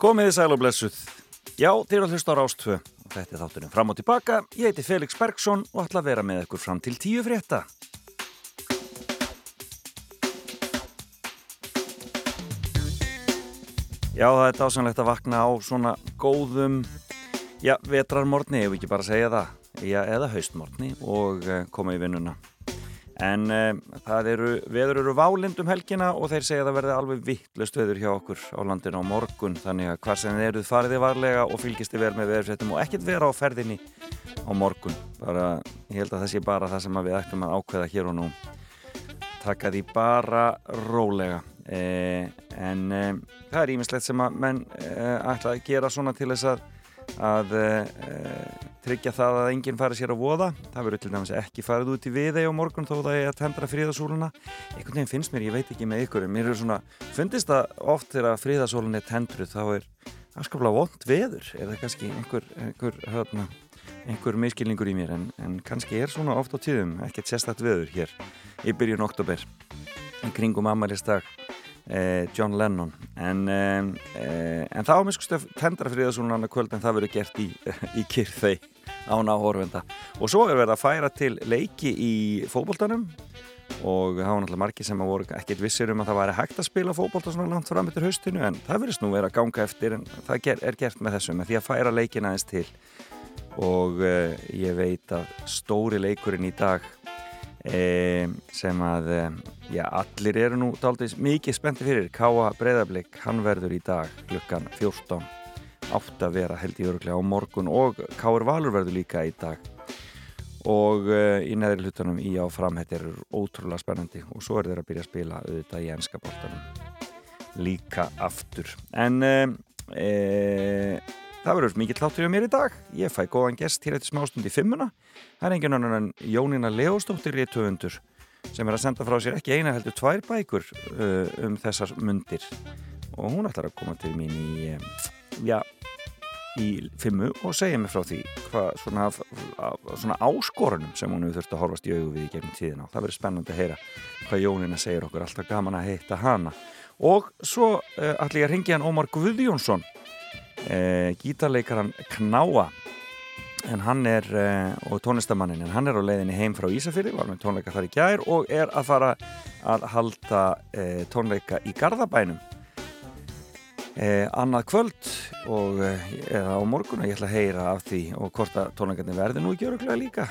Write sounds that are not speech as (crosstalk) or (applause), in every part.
Komiði sæl og blessuð. Já, þér að hlusta á Rástvö og þetta er þátturinn fram og tilbaka. Ég heiti Felix Bergsson og ætla að vera með ykkur fram til tíu frétta. Já, það er dásanlegt að vakna á svona góðum já, vetrarmorni, ef ekki bara segja það já, eða haustmorni og uh, koma í vinnuna en uh, það eru, veður eru válind um helgina og þeir segja að það verði alveg vittlust veður hjá okkur á landinu á morgun. Þannig að hvað sem eruð fariði varlega og fylgist þið verð með veðurfréttum og ekkert vera á ferðinni á morgun. Bara, ég held að það sé bara það sem við ættum að ákveða hér og nú. Taka því bara rólega. Eh, en eh, það er ímislegt sem að menn eh, ætla að gera svona til þess að að uh, tryggja það að enginn fari sér að voða. Það verður til dæmis ekki farið út í viðei á morgun þó það er að tendra fríðasóluna einhvern veginn finnst mér, ég veit ekki með ykkur mér er svona, fundist það oft þegar fríðasólun er tendruð þá er afskaplega vond veður. Eða kannski einhver einhver, hörna, einhver miskilningur í mér? En, en kannski er svona oft á tíðum ekkert sérstætt veður hér í byrjun oktober en kringum amalistag John Lennon. En, eh, en það ámiskustöf tendra fríðasúnan annar kvöld en það verður gert í, (laughs) í kyrþei án áhorfenda. Og svo er verið að færa til leiki í fókbóltanum og það var náttúrulega margi sem voru ekkert vissir um að það væri hægt að spila fókbólta svona langt fram eftir haustinu en það verðist nú verið að ganga eftir en það ger, er gert með þessu með því að færa leikin aðeins til. Og uh, ég veit að stóri leikurinn í dag E, sem að já, allir eru nú daldið mikið spennti fyrir. Káa Breiðarblik, hann verður í dag klukkan 14 átt að vera held í öruglega á morgun og Káur Valur verður líka í dag. Og e, í neðri hlutunum í á framhætti eru ótrúlega spennandi og svo er þeir að byrja að spila auðvitað í ennska bóltanum líka aftur. En Það verður mikið hláttur hjá mér í dag. Ég fæ góðan gest hér eftir smástund í fimmuna. Það er engin annan en Jónína Leóstóttir í töfundur sem er að senda frá sér ekki eina heldur tvær bækur uh, um þessar mundir. Og hún ætlar að koma til mín í, já, í fimmu og segja mig frá því hvað svona, svona áskorunum sem hún hefur þurft að horfast í augu við í gegnum tíðina. Það verður spennandi að heyra hvað Jónína segir okkur. Alltaf gaman að heita hana. Og svo uh, ætla ég að ringja hann Ómar Guðjónsson e, gítarleikaran Knáa en hann er, e, og tónlistamannin en hann er á leiðinni heim frá Ísafyrri var með tónleika þar í gær og er að fara að halda e, tónleika í Garðabænum. Annað kvöld og eða á morgun og ég ætla að heyra af því og hvort að tónleikarnir verði nú ekki öruglega líka.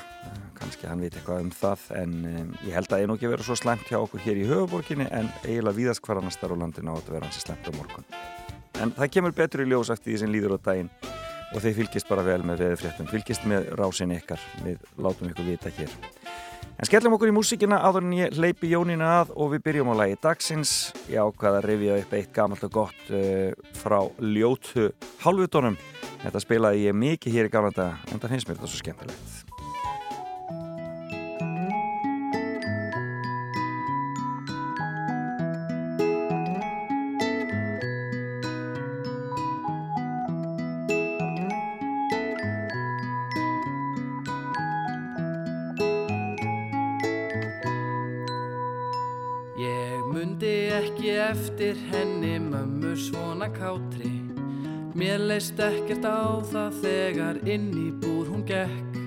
Kannski hann veit eitthvað um það en ég held að það er nú ekki verið svo slemt hjá okkur hér í höfuborginni en eiginlega þar á landinu á að vera hansi slemt á morgun en það kemur betur í ljós eftir því sem líður á daginn. Og þeir fylgist bara vel með veðurfréttum. Fylgist með rásin ykkar. Við látum ykkur vita hér. En skellum okkur í músíkina áður en ég hleypi Jónína að og við byrjum á lagi dagsins. Ég ákvaða að rifja upp eitt gamalt og gott uh, frá ljótu halvutónum þetta spilaði ég mikið hér í gamla dag en það finnst mér þetta svo skemmtilegt henni mömmu svona kátri. Mér leist ekkert á það þegar inn í búr hún gekk.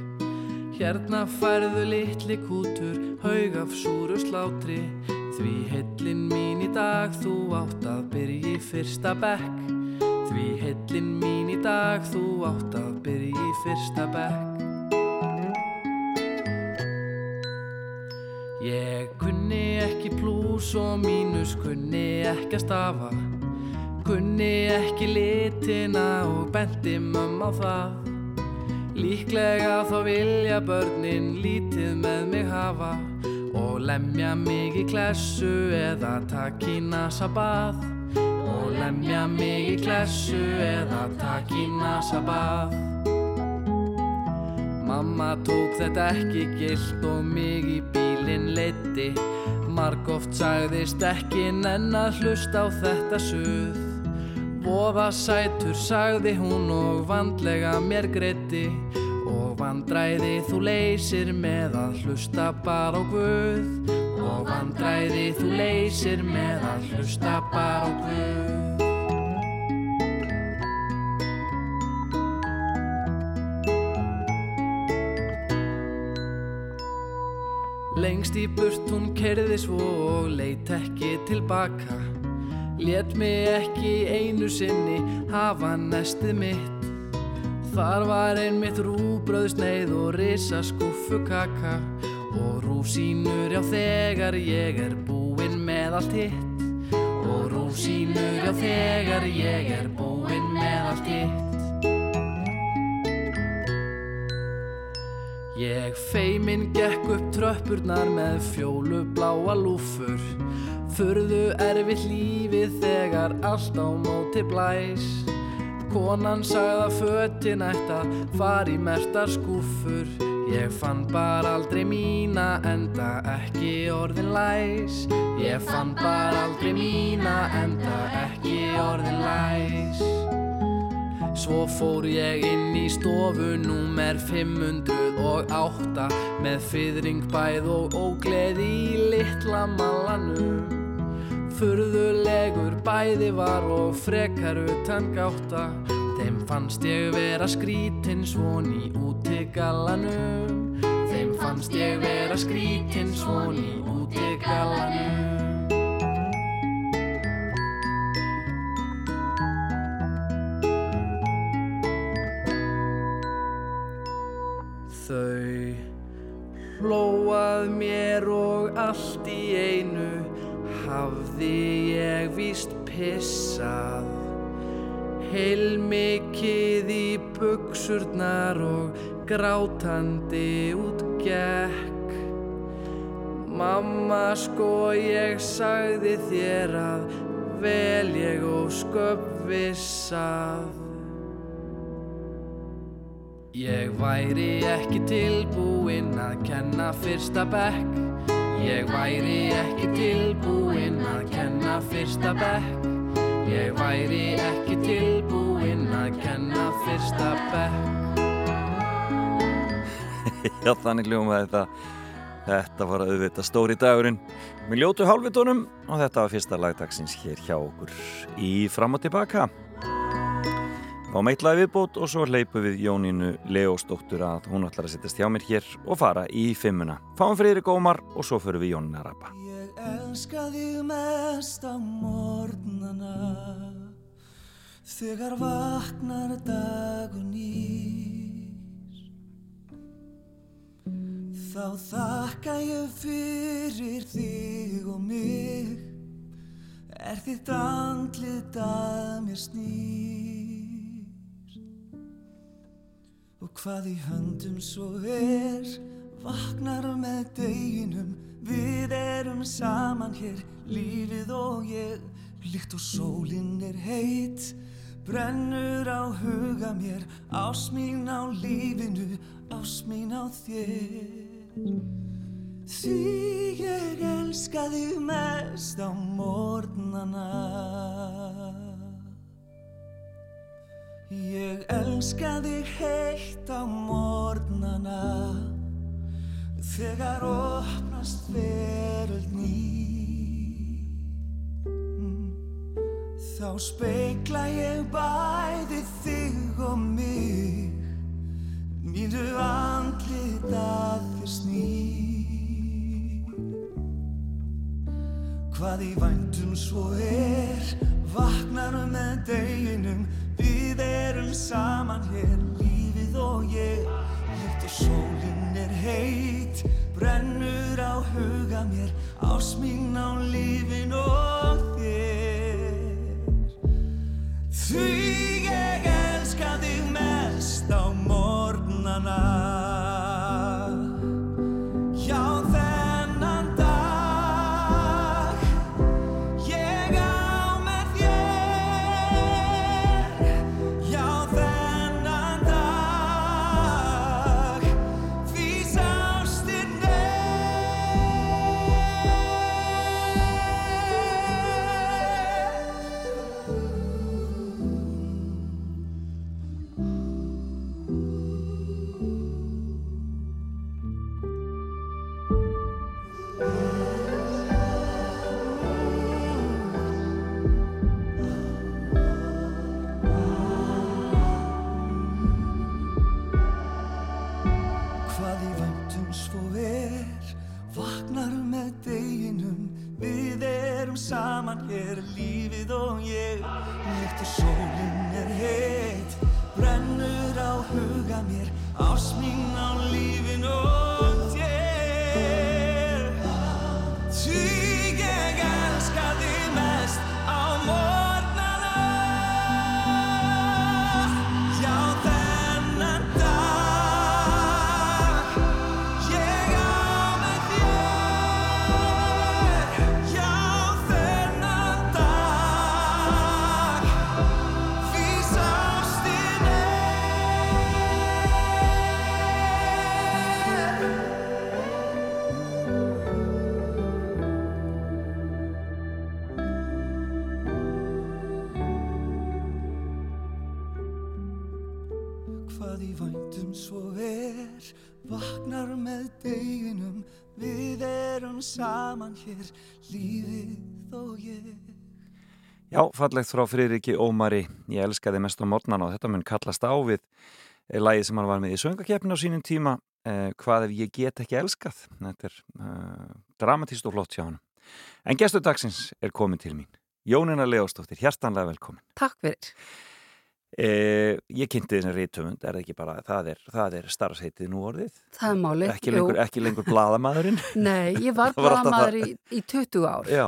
Hérna færðu litli kútur, haug af súru slátri. Því heillin mín í dag þú átt að byrja í fyrsta bekk. Því heillin mín í dag þú átt að byrja í fyrsta bekk. Ég kunni ekki plús og mínus, kunni ekki að stafa. Kunni ekki litina og bendi mömm á það. Líklega þá vilja börnin lítið með mig hafa Og lemja mig í klessu eða takk í nasa bað. Og lemja mig í klessu eða takk í nasa bað. Mamma tók þetta ekki gilt og mig í bílinn leiti Marg oft sagðist ekki nenn að hlusta á þetta suð. Voða sætur sagði hún og vandlega mér greiti Og vandræði þú leysir með að hlusta bara á Guð. Og vandræði þú leysir með að hlusta bara á Guð. Í burt hún kerði svo og leit ekki tilbaka Let mig ekki einu sinni hafa nestið mitt. Þar var einmitt rúbröðsneið og risa skuffu kaka. Og rúsínur já þegar ég er búinn með allt hitt. Og rúsínur já þegar ég er búinn með allt hitt Ég feiminn gekk upp tröppurnar með fjólu bláa lúfur. Furðu erfitt lífið þegar allt á móti blæs. Konan sagða fötin ætta fari mertar skúfur Ég fann bara aldrei mína enda ekki orðin læs. Ég fann bara aldrei mína enda ekki orðin læs Svo fór ég inn í stofu númer 508 með fyrring bæð og ógleð í litla malanum. Furðulegur bæði var og frekar utan gáta, þeim fannst ég vera skrítinn svon í útigalanum. Þeim fannst ég vera skrítinn svon í útigalanum. Þau hlóað mér og allt í einu hafði ég víst pissað. Heilmikið í buksurnar og grátandi út gekk. Mamma sko ég sagði þér að vel ég og sköp vissað Ég væri ekki tilbúinn að kenna fyrsta bekk Ég væri ekki tilbúinn að kenna fyrsta bekk Ég væri ekki tilbúinn að kenna fyrsta bekk (laughs) Já, þannig hljómaði þetta. Þetta var auðvitað stóri dagurinn með ljótu hálfitónum og þetta var fyrsta lagdagsins hér hjá okkur í fram og tilbaka. Fá meitlaði viðbót og svo hleypu við Jónínu Leósdóttur að hún ætlar að sittast hjá mér hér og fara í fimmuna. Fáum Freyri Gómar og svo förum við Jónínu að rappa. Ég elska þig mest á morgnana Þegar vaknar dagun nýr Þá þakka ég fyrir þig og mig Er þitt andlit að mér snýr hvað í höndum svo er Vaknar með deginum. Við erum saman hér Lífið og ég. Líkt og sólinn er heit Brennur á huga mér. Ás mín á lífinu Ás mín á þér. Því ég elska þig mest á morgnana Ég elska þig heitt á morgnana Þegar opnast veröld ný. Þá speikla ég bæði þig og mig Mínu andlit að þér snýr. Hvað í væntum svo er Vaknar með deginum Við erum saman hér Lífið og ég. Líkt og sólinn er heit Brennur á huga mér. Ás mín á lífin og þér. Því ég elska hér Lífið og ég Já, fallegt frá Friðriki Ómari, ég elskaði mest á mornan og þetta mun kallast á við lægið sem hann var með í söngakeppinu á sínum tíma, eh, hvað ef ég get ekki elskað, þetta er eh, dramatíst og flott hjá hann. En gestur dagsins er komin til mín, Jónina Leóstóttir, hjertanlega velkomin. Takk fyrir. Eh, ég kynnti þessi rítumund, er ekki bara, það er, er starfsheitið nú orðið, Það málið. ekki lengur, ekki lengur blaðamaðurinn. (laughs) Nei, ég var (laughs) blaðamaður í, í 20 ár. Já,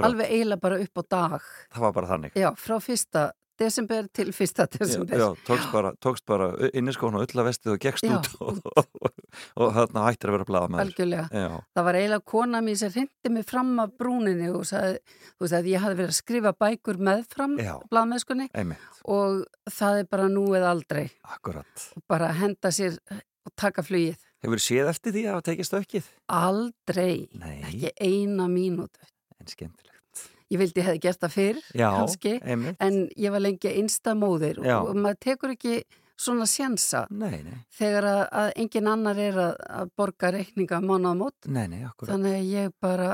Alveg eiginlega bara upp á dag. það var bara þannig. Já, frá fyrsta desember til fyrsta desember. Já, tókst bara, tókst bara inniskóna öllavestið og gekkst Já, út og, og, og þarna hættir að vera blaðamæður. Algjörlega. Já, Það var eiginlega kona mín sem hindi mig fram af brúninni og sagði, þú veist að ég hafði verið að skrifa bækur meðfram Já. blaðmennskunni einmitt, og það er bara nú eða aldrei. akkurat. Og bara henda sér og taka flugið. Hefur séð eftir því að hafa tekið stökkið? Aldrei. Nei, Ekki eina mínútu. en skemmtilegt. Ég vildi ég hefði gert það fyrr, Já, kannski. einmitt. En ég var lengi einsta móðir Já. og maður tekur ekki svona sjensa Nei, nei, þegar að, að engin annar er að, að borga reikninga mánaðamót. nei, nei, akkurat. Þannig að ég bara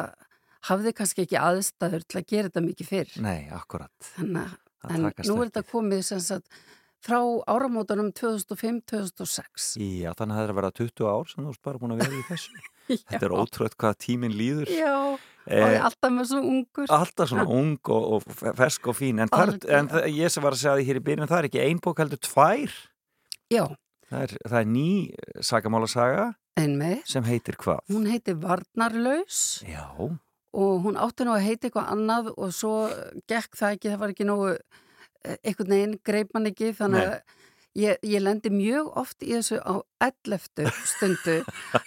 hafði kannski ekki aðstæður til að gera þetta mikið fyrr. Nei, akkurat. Þannig en nú er þetta komið sem sagt frá áramótunum 2005-2006. Já, þannig að það er að vera 20 ár sem þú bara búin að vera í þessu. (laughs) (laughs) Þetta er ótrúið hvað tíminn líður. Já, og Eh, ég alltaf með svo ungur. alltaf svona (laughs) ung og, og fersk og fín. En, þar, en ég sem var að segja því hér í byrjun, það er ekki ein bók heldur tvær. Já, Það er, það er ný sagamálasaga einmitt. sem heitir hvað? Hún heiti Varnarlaus Já, og hún átti nú að heita eitthvað annað og svo gekk það ekki, það var ekki nógu eh, einhvern veginn, greip mann ekki þannig að ég, ég lendi mjög oft í þessu á 11. stundu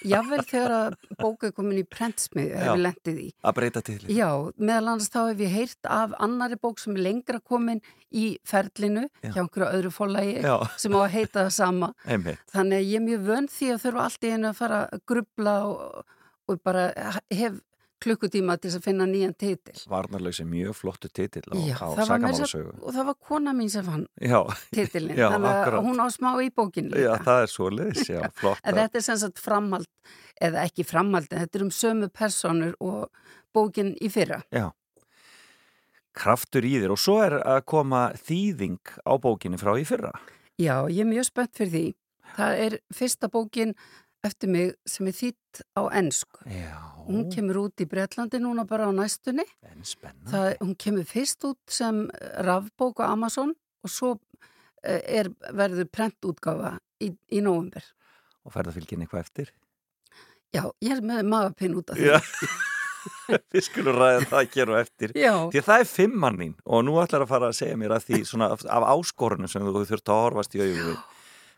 jável þegar að bóka er komin í prentsmiðu hefur lendið í að breyta til. Já, meðal annars þá hef ég heyrt af annari bók sem er lengra komin í ferlinu Já. hjá einhverju öðru fólagi Já, sem á að heita það sama einmitt. þannig að ég er mjög vönd því að þurfa allt í einu að fara að grubla og, og bara hef klukkutíma til að finna nýjan titil Varnarlaus er mjög flottu titill á, Já, á sagamálasögu. og það var kona mín sem fann Já, (laughs) þannig að hún á smá í bókin líka já, það er svo liðs, já, (laughs) flott. en þetta er sem sagt framhald eða ekki framhald, en þetta er um sömu personur og bókin í fyrra Já. Kraftur í þér og svo er að koma þýðing á bókinni frá í fyrra. Já, ég er mjög spennt fyrir því það er fyrsta bókin eftir mig sem er þýtt á ennsku Já, hún kemur út í Bretlandi núna bara á næstunni. Það, hún kemur fyrst út sem rafbók á Amazon og svo eh, er, verður prentútgáfa í, í nóvumber. Og ferðarfylgin eitthvað eftir? Já, ég er með magapinn út af því. (laughs) Við skulum ræða það hér og eftir. Já, Því að það er fimmann mín og nú ætlar að fara að segja mér að því svona af, áskorunum sem þú þurft að horfast í auðvið.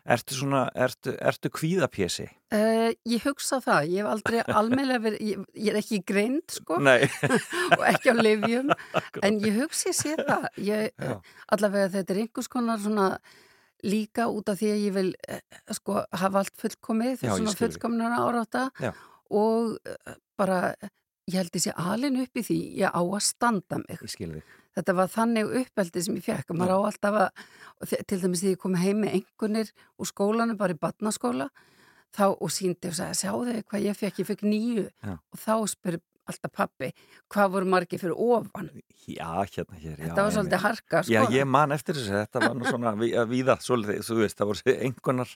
Ertu svona, ertu, ertu kvíðapjesi? uh, ég hugsa það. Ég hef aldrei (laughs) almeinlega verið, ég, ég er ekki greind sko (laughs) og ekki á livjum, (laughs) en ég hugsi sér það. Ég, allavega þetta er einhvers konar svona líka út af því að ég vil eh, sko hafa allt fullkomið, skil þig. fullkomnar áráta Já. og eh, bara ég held sé alin upp í því ég á að standa mig. ég skil þig. Þetta var þannig uppeldi sem ég fekk að maður á alltaf að, og til dæmis því ég kom heim með einhvernir úr skólanu, bara í badnaskóla þá og síndi og sagði, sjáðu þið hvað ég fekk, ég fekk nýju Já. og þá spyr alltaf pappi, hvað voru margir fyrir ofan? Já, hérna hér. Þetta var einmitt. svolítið harka, sko. Já, ég man eftir þessu, þetta var nú svona að víða, svolítið, þú veist, það voru einhvernar,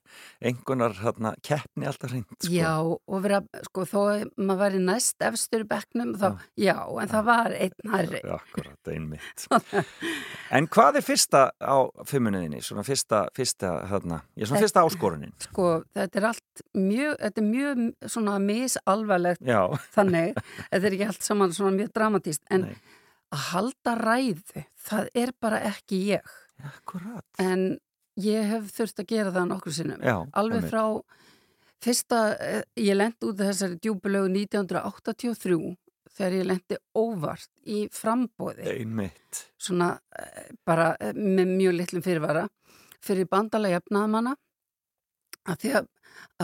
einhvernar hérna, keppni alltaf hreint, sko. Já, og vera, sko, þó að maður væri næst efstur í bekknum, þá, já, en það var einn hærri. Já, akkurat, einmitt. (laughs) en hvað er fyrsta á fimmuniðinni, svona fyrsta, fyrsta, hérna, ég svona fyrsta áskorunin? Sko, þetta er allt mjög, þetta er mjög svona misalvarlegt Já, þannig, (laughs) þetta er ekki allt saman svona mjög dramatíst, en Nei. að halda ræðu, það er bara ekki ég. akkurat. En ég hef þurft að gera það nokkur sinnum. Já, Alveg frá fyrsta, eh, ég lendi út af þessari djúbulegu 1983 þegar ég lendi óvart í frambóði, Einmitt. svona eh, bara eh, með mjög litlum fyrirvara, fyrir bandalega jafnaðamanna að því að,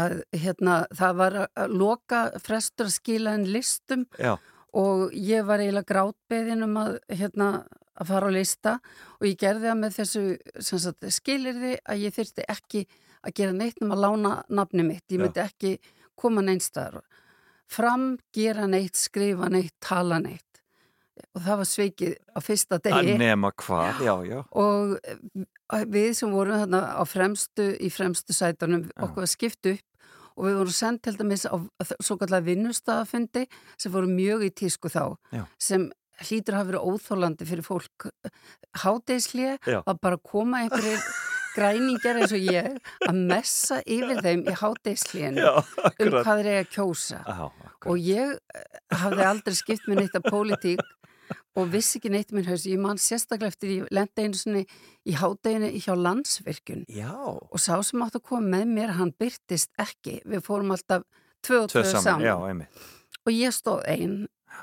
að hérna, það var að loka frestur að skila en listum Já, og ég var eiginlega grátbeðin um að, hérna, að fara á lista og ég gerði það með þessu skilirði að ég þyrsti ekki að gera neitt um að lána nafni mitt, ég Já. myndi ekki koma neinstæðar fram, gera neitt, skrifa neitt, tala neitt og það var sveikið á fyrsta að degi nema hvað, já, já. og eh, við sem vorum þarna á fremstu, í fremstu sætunum, okkur var skipt upp og við vorum sendt til dæmis á svo kallar vinnustafafundi sem voru mjög í tísku þá Já. sem hlýtur að hafa verið óþólandi fyrir fólk hádeislega Já. að bara koma einhverjir (laughs) græningar eins og ég að messa yfir þeim í hádeisleginu Já, um hvað þeir eiga að kjósa akkurat. og ég eh, hafði aldrei skipt með neitt af pólitík og vissi ekki neitt minn haus. Ég man sérstaklega eftir ég lendi einu sinni í hádeginu hjá landsvirkjun. Já, og sá sem átt að koma með mér hann byrtist ekki, við fórum alltaf tvö og tvö saman, já, og ég stóð ein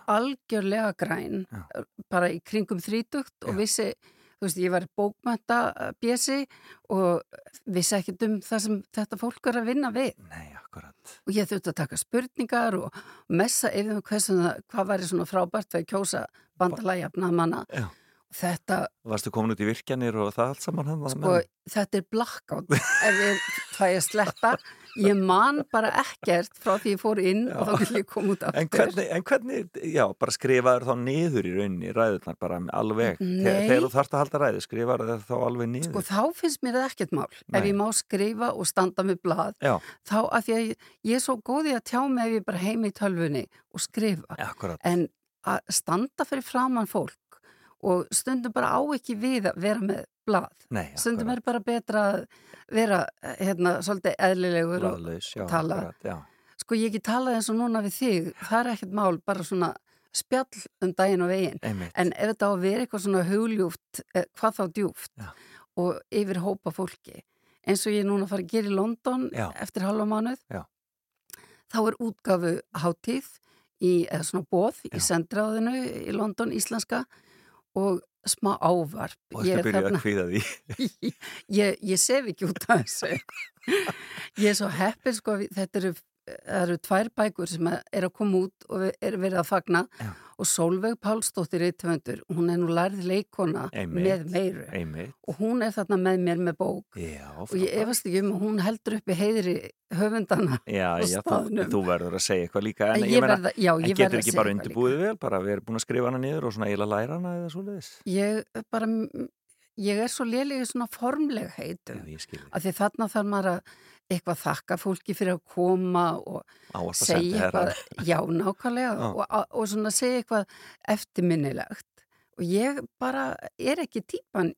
algjörlega græn Já. bara í kringum þrítugt og vissi, þú veist, ég var bókmænta bjösi og vissi ekkert um það sem þetta fólk er að vinna við. Nei, akkurat. og ég þurfti að taka spurningar og messa yfir um hversu, hvað væri svona frábært að kjósa bandalægjafna manna Já. þetta, Varstu komin út í virkjanir og það allt saman hann? sko, þetta er blackout (laughs) ef ég fæ að sleppa. Ég man bara ekkert frá því ég fór inn og þá vil ég koma út aftur. En hvernig, en hvernig, já, bara skrifaður þá niður í rauninni ræðurnar bara alveg? Nei. þegar, þú þarft að halda ræðu, skrifaður það þá alveg niður? Sko þá finnst mér það ekkert mál. Nei. ef ég má skrifa og standa með blað Já, þá að ég, ég er svo góði að tjá mig ef ég bara heim í tölvunni og skrifa. Akkurat. En að standa fyrir framann fólk og stundum bara á ekki við að vera með blað Nei, stundum er bara betra að vera hérna svolítið eðlilegur og, Blaðlaus, já, tala. akkurat, sko ég ekki talað eins og núna við þig það er ekkert mál, bara svona spjall um daginn og veginn Einmitt. en ef þetta á að vera eitthvað svona hugljúft eh, hvað þá djúft Já. og yfir hópa fólki eins og ég núna fara að gera í London Já. eftir halva mánuð þá er útgafu hátíð í, eða svona bóð Já. í sendráðinu í London íslenska og smá ávarp Og Ég er byrjuð þarna- að kvíða því (laughs) ég, ég sef ekki út af þessu (laughs) ég er svo heppin sko þetta eru, eru tvær bækur sem er að koma út og er verið að fagna Já. Og Solveig Pálsdóttir Rítvöndur, hún er nú lærið leikona Einmitt. með meiru. Einmitt. Og hún er þarna með mér með bók. Já, og ég efast ekki um að hún heldur upp í heiðri höfundana Já, já, þú, þú verður að segja eitthvað líka. En, ég ég verða, já, en getur ekki bara undirbúið vel? Bara við erum búin að skrifa hana niður og svona eiginlega læra hana eða svoleiðis? Ég bara, ég er svo lélega svona formleg heitum. Af því þarna þarf maður að eitthvað þakka fólki fyrir að koma og Ávarpa segja eitthvað, já nákvæmlega og, og svona segja eitthvað eftirminnilegt og ég bara er ekki típan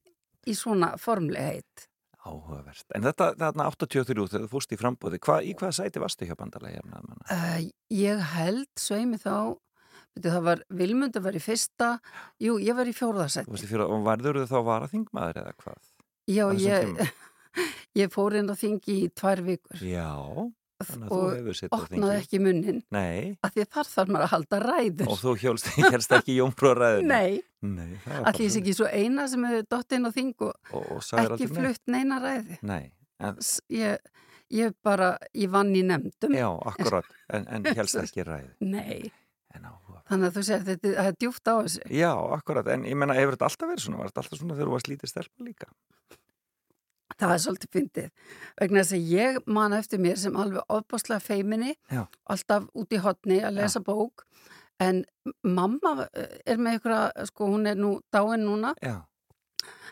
í svona formlegheit Áhugavert. En þetta, þarna 83 þegar þú fúst í frambóði, hva, í hvaða sæti varstu hjá bandalagi? uh, ég held sveimi þá veitu, það var, Vilmundur var í fyrsta jú, ég var í Þú fjórðarsætti varst í fyrir, og varður þau þá varaþingmaður eða hvað? já, ég? (laughs) ég fór inn á þingi í tvær vikur. Já, þannig að þú og hefur sitt á opnaði ekki munnin. Nei, af því þar þarf maður að halda ræður. Og þú hjálst, hjálst (laughs) ekki jómfrúaræðinu. nei, Nei, það var bara allir ég ekki svo eina sem hefur dott inn á þing og Og, og ekki nei. flutt neina ræði Nei, en, ég, ég bara, ég vann í nefndum. Já, akkurat, en, en (laughs) helst ekki ræði. nei, þannig að þú segir þetta það er djúft á þessu. Já, akkurat, en ég menna, hefur þetta alltaf verið svona? Var þetta alltaf svona þegar þú varst lítið stelpa líka? Það er svolítið fyndið. Vegna þess að ég man eftir mér sem alveg ofbáslega feiminni Já. alltaf út í hotni að lesa bók. En mamma eh, er með ykkur sko hún er nú dáin núna. Já,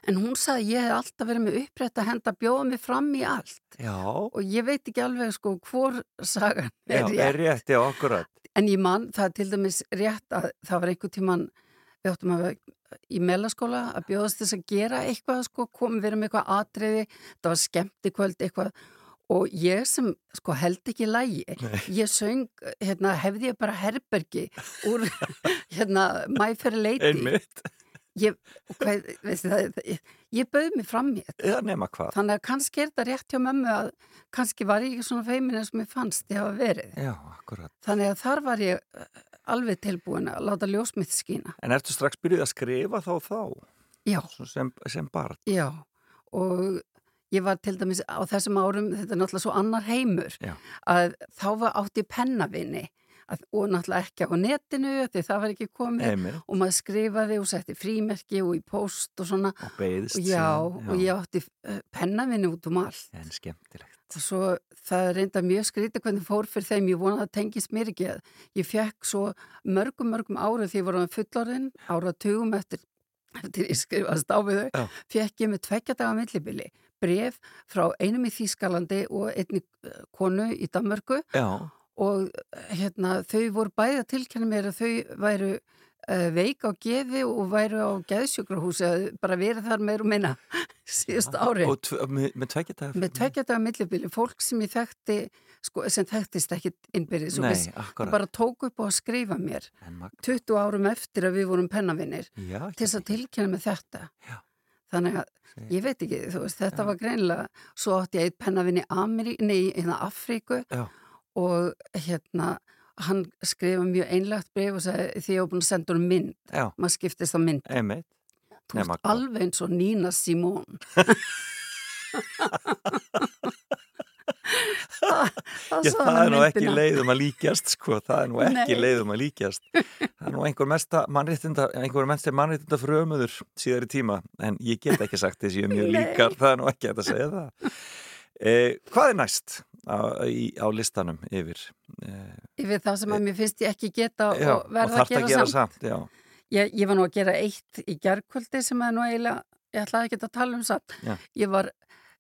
en hún sagði ég hef alltaf verið með upprætt að henda að bjóða mig fram í allt. Já, og ég veit ekki alveg sko hvor sagan já, er rétt. er rétt, já, akkurat. en ég man það er til dæmis rétt að það var einhver tíman við áttum að í mellaskóla að bjóðast þess að gera eitthvað sko, komum við með eitthvað atriði það var skemmti kvöld eitthvað. Og ég sem sko held ekki lægi ég söng, hérna hefði ég bara herbergi úr (laughs) hérna My Fair Lady. Einmitt, ég, hvað, veistu, það, ég, ég bauð mig fram nema hvað. þannig að kannski er þetta rétt hjá mömmu að kannski var ég ekki svona feimin eins og mér fannst ég hafa verið. Já, þannig að þar var ég alveg tilbúin að láta ljósmynd skína. En ertu strax byrjuð að skrifa þá þá, já, sem, sem barn? já. Og ég var til dæmis á þessum árum þetta er náttúrulega svo annar heimur Já. að þá var átti pennavinni. Að, og náttúrulega ekki á netinu því það var ekki komið. Einmitt, og maður skrifaði og setti frímerki og í post og svona. Og beðist og já, síðan, og ég átti uh, pennavinni út um allt. En skemmtilegt. Svo það reynda mjög skrítið hvernig fór fyrir þeim, ég vona að það tengist mér ekki. Að ég fekk svo mörgum mörgum árið því ég voru með fullorðin áratugum eftir, eftir ég skrifast á við Já. þau fekk ég með tveggja daga millibili bref frá einum í Þýskalandi og einni eh, konu í Danmörku. Já, og eh, hérna, þau voru bæði að tilkynna mér að þau væru veik á geði og væru á geðsjökrahúsi bara verið þar meir og minna (laughs) síðust ári og með, dagar. með tveggjadaga millibili, fólk sem ég þekkti sko, sem þekktist ekki innbyrðis og Nei, akkurat. bara tók upp að skrifa mér En mag- 20 árum eftir að við vorum pennavinnir Já, til þess að tilkynna með þetta Já. þannig að ég veit ekki, veist, þetta var greinlega svo átti ég eitt pennavinn í hérna Afríku Já. og hérna hann skrifa mjög einlegt breyf og sagði því ég hef búin að senda hún mynd Já, maður skiptist á mynd einmitt. þú Nema veist alveg eins og Nina Simone (laughs) það, Já, það er nú ekki leiðum að líkjast, sko, það er nú ekki Nei. leiðum að líkjast. Það er nú einhver mesta mannréttinda, einhver mesta mannréttinda frömuður síðar í tíma, en ég get ekki sagt þessi mjög Nei. líkar, það er nú ekki að segja það. Eh, hvað er næst á, í, á listanum yfir? Eh, yfir það sem að mér finnst ég ekki geta já, og verða þarft að gera, samt. já. Ég, ég var nú að gera eitt í gerðkvöldi sem að nú eiginlega, ég ætlaði ekki að tala um samt. Já. Ég var,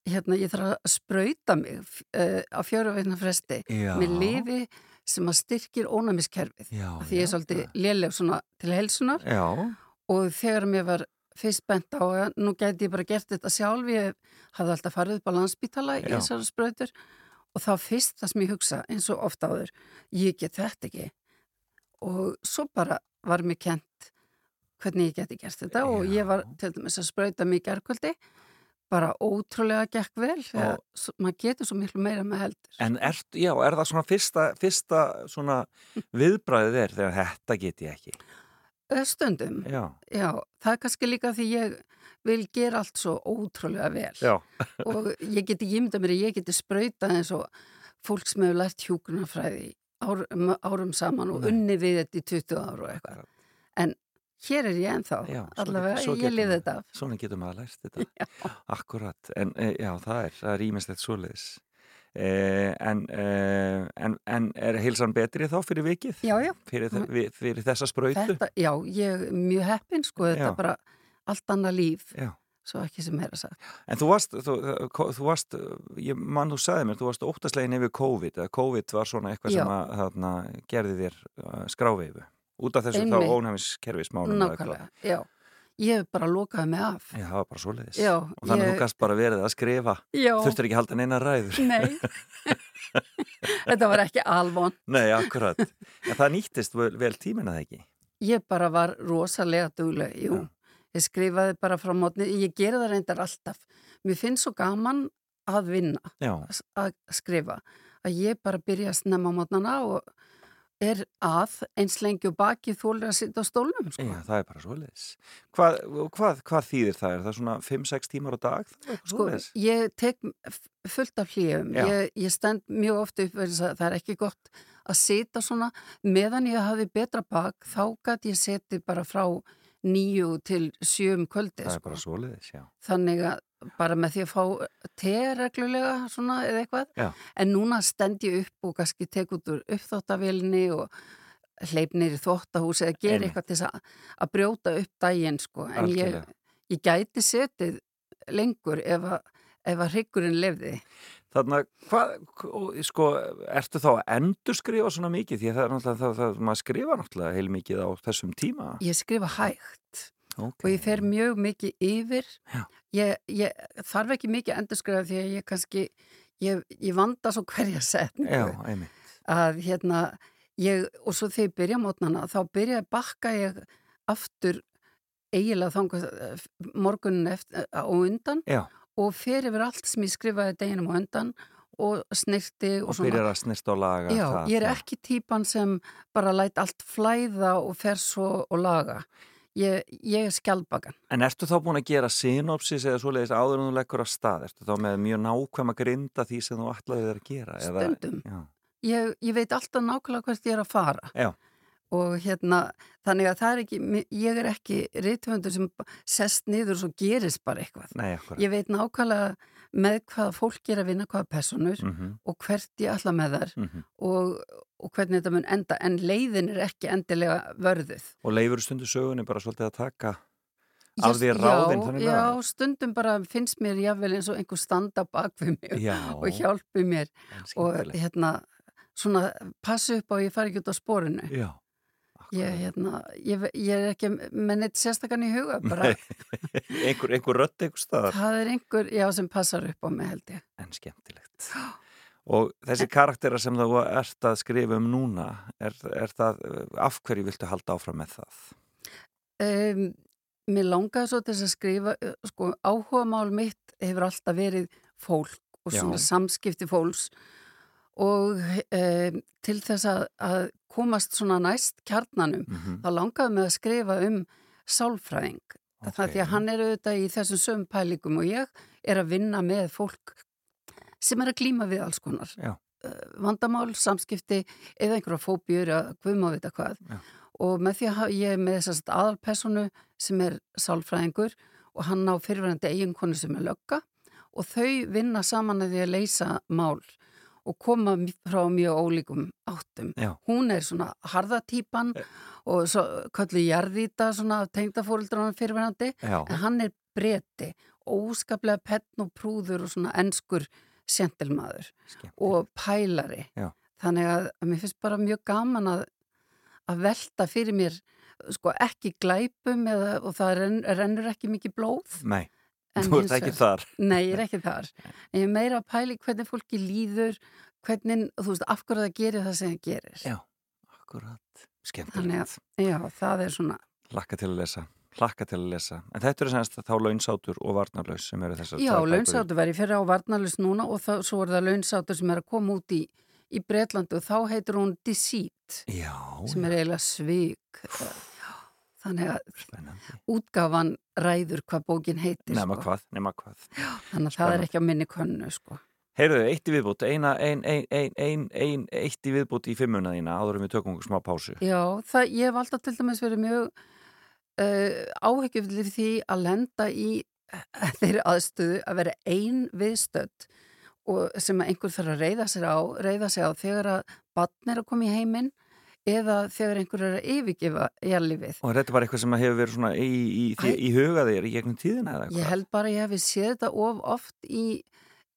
hérna, ég þarf að sprauta mig uh, á fjöru veitna fresti Já. með lifi sem að styrkir ónæmiskerfið. Því ég er svolítið léleg til helsunar Já, og þegar mér var fyrst bent á að nú gæti ég bara gert þetta sjálf, ég hafði alltaf farið upp á landsbítala í þessari sprautur og þá fyrst það sem ég hugsa eins og ofta áður, ég get þetta ekki og svo bara var mér kent hvernig ég geti gert þetta og Já. ég var til dæmis að sprauta mig í gerkvöldi bara ótrúlega gekk vel þegar maður getur svo miklu meira með heldur en er, já, er það svona fyrsta, fyrsta svona (laughs) viðbræðið er þegar þetta get ég ekki? Eh, stundum, Já, já, það er kannski líka því ég vil gera allt svo ótrúlega vel já, (laughs) og ég geti ímynda mér að ég geti sprautað eins og fólk sem hefur lært hjúkunarfræði árum, árum saman og Nei. unni við þetta í 20 ára og eitthvað. En hér er ég ennþá, Já, allavega, svo ég getur lifið maður. þetta af. svona getur maður lært (laughs) þetta. Akkurat, en e, já, það er, það er ímislegt svoleiðis. Eh, en, eh, en, en er heilsan betri þá fyrir vikið? Já, já, Fyrir, þe- við- fyrir þessa þetta, já, ég er mjög heppin, sko, þetta er bara allt annað líf, Já. svo ekki sem meira sagt. En þú varst, þú, þú varst, ég mann þú sagði mér, þú varst óttaslegin yfir COVID, eða COVID var svona eitthvað Já. sem að þarna, gerði þér uh, skráfiðu, út af þessu Einmitt. þá ónæmiskerfismálum. eða hvað. Nákvæmlega, já. Ég bara lokaði mig af. Já, það var bara svoleiðis. Já, Og þannig að ég- þú gast bara verið að skrifa, Já, þurftur ekki að halda neina ræður. nei. (laughs) þetta var ekki alvon. Nei, akkurat. En það nýttist vel, vel tímina það ekki. Ég bara var rosalega dugleg, jú. Ég skrifaði bara frá mótni, ég gera það reyndar alltaf. Mér finnst svo gaman að vinna, Já, að skrifa, að ég bara byrja að snemma mótnana og er að eins lengi og baki þólir að sitja á stólnum, sko. já, það er bara svoleiðis. Hvað, og hvað, hvað þýðir það? Er það svona 5-6 tímar á dag? Sko, ég tek fullt af hljöfum, ég, ég stend mjög oft upp það er ekki gott að sita svona, meðan ég hafi betra bak, þá gæti ég seti bara frá nýju til sjöum kvöldi, Það er sko. bara svoleiðis, já. þannig að bara með því að fá te reglulega svona eða eitthvað Já. en núna stend ég upp og kannski tek út úr uppþóttavélinni og hleypnir í þóttahús eða gera eitthvað til að, að brjóta upp daginn sko. en ég, ég gæti setið lengur ef að, ef að hryggurinn lefði Þannig að, hvað, sko, ertu þá að endurskrifa svona mikið? Því að það er náttúrulega, það, það, maður skrifa náttúrulega heil mikið á þessum tíma. ég skrifa hægt Okay. og ég fer mjög mikið yfir ég, ég þarf ekki mikið endurskrifa því að ég kannski ég, ég vanda svo hverja setningu Já, að hérna ég, og svo þegar ég byrja mótnana þá byrja að bakka ég aftur eiginlega þangað morgunin eftir, á undan Já, og fer yfir allt sem ég skrifaði deginum á undan og snirti og, og byrjar að snirta og laga Já, það. ég er það. ekki típan sem bara læt allt flæða og fer svo og laga. Ég, ég er skjálpagan. En ertu þá búin að gera synopsis eða svoleiðis áður en þú leggur af stað? Ertu þá með mjög nákvæm að grinda því sem þú ætlaði þér að gera? Eða- Stundum. Já, Ég, ég veit alltaf nákvæmlega hvert ég er að fara. Já. Og hérna, þannig að það er ekki, ég er ekki rithöfundur sem sest niður og svo gerist bara eitthvað. nei, akkurat. Ég veit nákvæmlega með hvaða fólk er að vinna hvaða personur Mm og hvert ég ætla með þar -hmm. og, og hvernig þetta mun enda. En leiðin er ekki endilega vörðuð. Og leifur stundu sögunni bara svolítið að taka Já, af því ráðin já, þannig já, að... stundum bara finnst mér jáfnvel eins og einhver standa bak við mig Já, (laughs) og hjálpi mér og hérna svona passu upp á að ég fari ekki út á sporinu Já, ég, hérna, ég, ég er ekki með neitt sérstakann í huga bara (laughs) einhver, einhver rödd einhver staðar. það er einhver, já, sem passar upp á mig held ég En skemmtilegt. Og þessi karaktera sem þú ert að skrifa um núna, er, er það, af hverju viltu halda áfram með það? um, Mér langaði svo til að skrifa sko, áhugamál mitt hefur alltaf verið fólk og Já. svona samskipti fólks og um, til þess að, að komast svona næst kjarnanum Mm -hmm. þá langaði mig að skrifa um sálfræðing. Ok. Það því að hann er auðvitað í þessum söm pælingum og ég er að vinna með fólk sem er að glíma við alls konar. Já. Uh, vandamál, samskipti eða einhverja fóbjur að guðum að vita hvað. Já. Og með því að ég er með þess að aðalpersonu sem er sálfræðingur og hann á fyrirverandi eiginkonu sem er lögga og þau vinna saman að því að leysa mál og koma frá mjög ólíkum áttum. Já, hún er svona harðatýpan og svo köllu jarðýta svona af tengdafóreldrar hann fyrirverandi en hann er breti óskaplega penn og prúður og svona enskur sentilmaður og pælari. Já. þannig að mér finnst bara mjög gaman að, að velta fyrir mér sko ekki glæpum eða, og það renn, rennur ekki mikið blóð. Nei, en þú ert ekki þar. Nei, ég er ekki þar. En ég er meira að pæli hvernig fólki líður, hvernig, þú veist, af hverju það gerir það sem það gerir. Já, akkurat. Skemmtilegt. já, það er svona, Lakka til að lesa. Lakka til að lesa. En þetta eru semst þá launsátur og varnarlaus sem eru þessar já, launsátur verið fyrir á varnarlust núna og það, svo er það launsátur sem er að koma út í, í Breitlandi og þá heitir hún Deceit, Já, sem er eiginlega svik. Þannig að spennandi. útgáfan ræður hvað bókin heitir. Nema sko. hvað, nema hvað. Þannig að það er ekki á minni könnu, sko. Heyrðu, eitt í viðbútt, eina, ein, ein, ein, ein, ein, eitt í viðbútt í fimmuna þína áður en við tökum smá pásu. Já, það, ég hef alltaf til dæmis verið mjög uh, áhyggjuflir því að lenda í uh, þeirri aðstöðu að vera ein viðstödd sem einhver þarf að reyða sér á, reyða sér á þegar að batn er að koma í heiminn eða þegar einhver er að yfirgefa jarlífið. Og þetta var eitthvað sem hefur verið svona í, í, í, í huga þér í gegnum tíðina eða eitthvað? Ég held bara að ég hef séð þetta of oft í,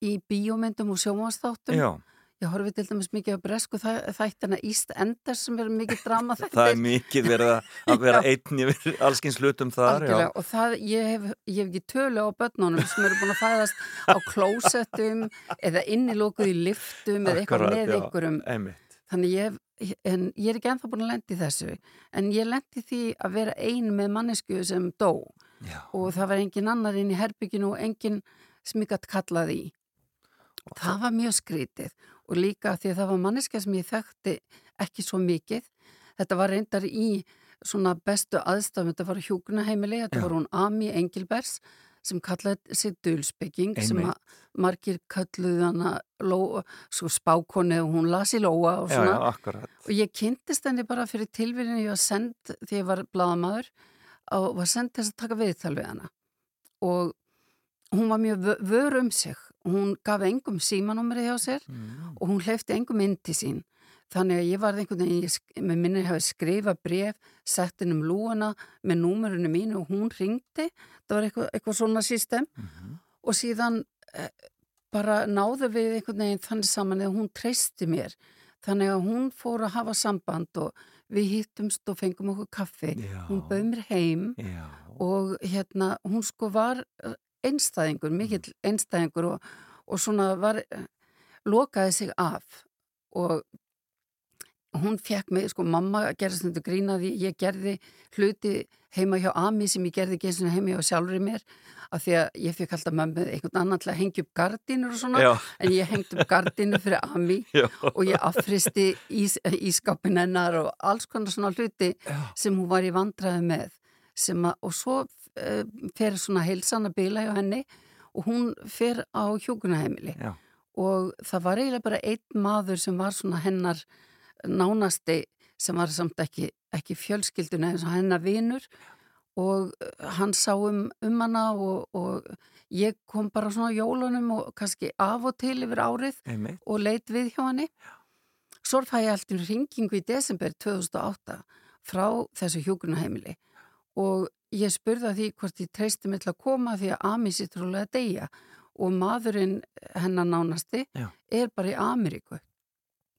í bíómyndum og sjómanstáttum. Já, Ég horfi til dæmis mikið á bresku þæ- þættina East Enders sem er mikið drama (laughs) það er mikið verið að, vera (laughs) einn yfir allskins hlutum þar. Algjörlega, Já. og það, ég hef, ég hef ekki tölu á börnunum sem eru búin að fæðast á (laughs) klósettum eða innilókuð í liftum eða eitthvað með einhverjum Einmitt. þannig ég, hef- en ég er ekki ennþá búin að lendi þessu en ég lendi því að vera ein með mannesku sem dó. Já, og það var engin annar inn í herbygginu og engin gætt kallaði í. Það var mjög skrítið. Og líka því að það var manneska sem ég þekkti ekki svo mikið. Þetta var reyndar í svona bestu aðstafum, þetta var hjúkunaheimili þetta Já. var hún Ami Engilbers sem kallaði sig dulsbygging sem margir kölluði hana spákonni og hún las í lóa og já, svona. já, akkurat. og ég kynntist henni bara fyrir tilvíðinu ég var send því ég var bladamaður og var send til þess að taka viðtal við hana. Og hún var mjög vö- vör um sig. Hún gaf engum símanúmeri hjá sér Mm. og hún hleyfti engum inn til sín þannig að ég var einhvern veginn, með minni hafi skrifað bref, sett inn um lúuna með númerinu mínu og hún ringdi, það var eitthvað, eitthvað svona system. Og síðan eh, bara náðu við einhvern veginn þannig saman að hún treysti mér. Þannig að hún fór að hafa samband og við hittumst og fengum okkur kaffi. Já. hún bauð mér heim Já, og hérna hún sko var einstæðingur, mikill einstæðingur og, og svona var lokaði sig af og hún fekk mig, sko mamma gerði stundu grínaði, ég gerði hluti heima hjá Ami sem ég gerði og heima hjá sjálfur í mér af því að ég fekk alltaf mömmu einhvern annan til að hengja upp gardínur og svona Já. en ég hengdi upp gardínu fyrir Ami (laughs) já, og ég affristi ís, ískápin hennar og alls konar svona hluti sem hún var í vandræði með að, og svo uh, fer svona heilsan að bila hjá henni og hún fer á hjúkunaheimili já, og það var eiginlega bara einn maður sem var svona hennar nánasti sem var samt ekki, ekki fjölskylduna eins og hennar vinur og uh, hann sá um, um hana og, og ég kom bara svona á jólunum og kannski af og til yfir árið einmitt. og leit við hjá henni. Svo fæ ég alltaf ringingu í desember 2008 frá þessu hjúkunaheimili og ég spurði að því hvort ég treysti mig til að koma því að Ami sittur alveg að deyja og maðurinn hennar nánasti Já. er bara í Ameríku.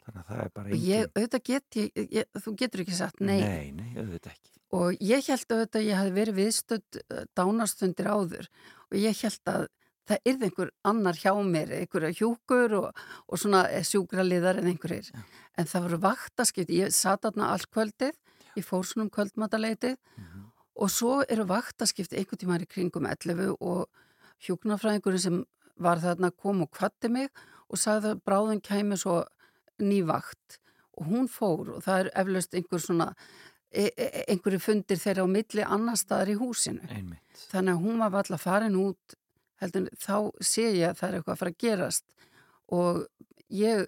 Þannig að það er bara Og ég, auðvitað get ég, ég, þú getur ekki sagt nei. Nei, nei, auðvitað ekki. Og ég held auðvitað að ég hafi verið viðstödd uh, dánastundir áður. Og ég held að það yrði einhver annar hjá mér, einhverja hjúkur og, og svona sjúkraliðar en einhverjir. En það voru vaktaskipt, ég satt aðna allt kvöldið, ég fór svona um kvöldmataleitið og svo eru vaktaskipt einhvern tímaður í kringum 11 og hjúknarfræðingurinn sem var þarna kom og kvatti mig og sagði að bráðin kæmi svo ný vakt og hún fór og það er eflaust einhver svona e e einhverju fundir þeirra á milli annar staðar í húsinu. Einmitt. Þannig að hún var alltaf farin út heldur, þá sé ég að það er eitthvað að fara að gerast og ég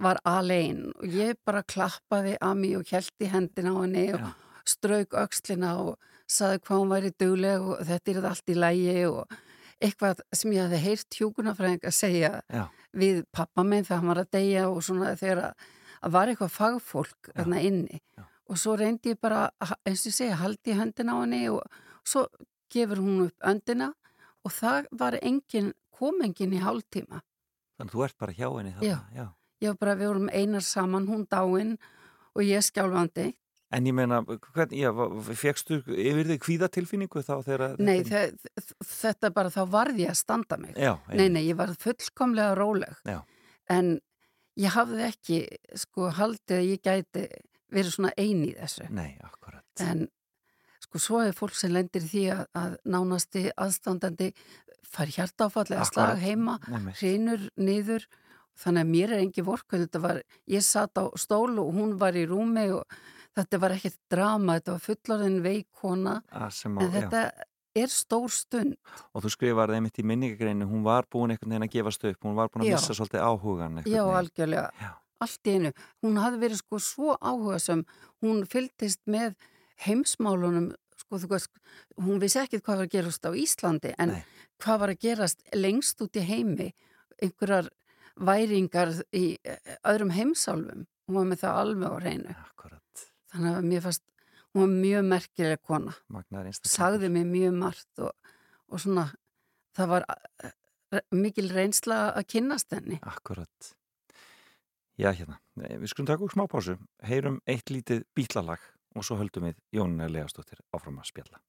var alein og ég bara klappaði að mig og held í hendina á henni og Já. strauk öxlina og saði hvað hún væri dugleg og þetta er allt í lægi og eitthvað sem ég hafði heyrt hjúkunarfræðing að segja Já, við pappa minn þegar hann var að deyja og svona þegar að, var eitthvað fagfólk þarna inni Já. og svo reyndi ég bara eins og segja, haldi höndina á henni og svo gefur hún upp öndina og það var engin, kom engin í hálftíma þannig að þú ert bara hjá henni. Já. Já. ég var bara, við vorum einar saman, hún dáin og ég skjálfandi En ég meina, fegstu yfir þig kvíðatilfinningu þá þegar... nei, þetta- þe þetta bara, þá varði ég að standa mig. Já, nei, nei, ég var fullkomlega róleg. Já. en ég hafði ekki sko haldið að ég gæti verið svona ein í þessu. Nei, akkurat. en sko svo er fólk sem lendir því að, að nánasti aðstandandi fær hjartáfall eða slag heima hrinur niður. Þannig að mér er engi vorkun þetta var, ég satt á stól og hún var í rúmi og þetta var ekkert drama, þetta var fullorðin veikona sem á, en já. þetta er stór stund Og þú skrifar það einmitt í minningagreinu, hún var búin einhvern veginn að gefast upp, hún var búin að Já. missa svolítið áhugan. já, algjörlega, Já. allt í einu hún hafði verið sko svo áhuga sem hún fylgdist með heimsmálunum sko þú veist, hún vissi ekkit hvað var að gerast á Íslandi en Nei. hvað var að gerast lengst út í heimi einhverjar væringar í eh, öðrum heimsálfum hún var með það alveg á reynu Akkurat. Þannig að mér fannst hún var mjög merkileg kona sagði mér mjög margt og, og svona það var eh, eh, mikil reynsla að kynnast henni Akkurat. Já, hérna. Nei, Við skulum taka úr smá pásu, heyrum eitt lítið bítlalag og svo höldum við Jónina Legastóttir áfram að spjalla.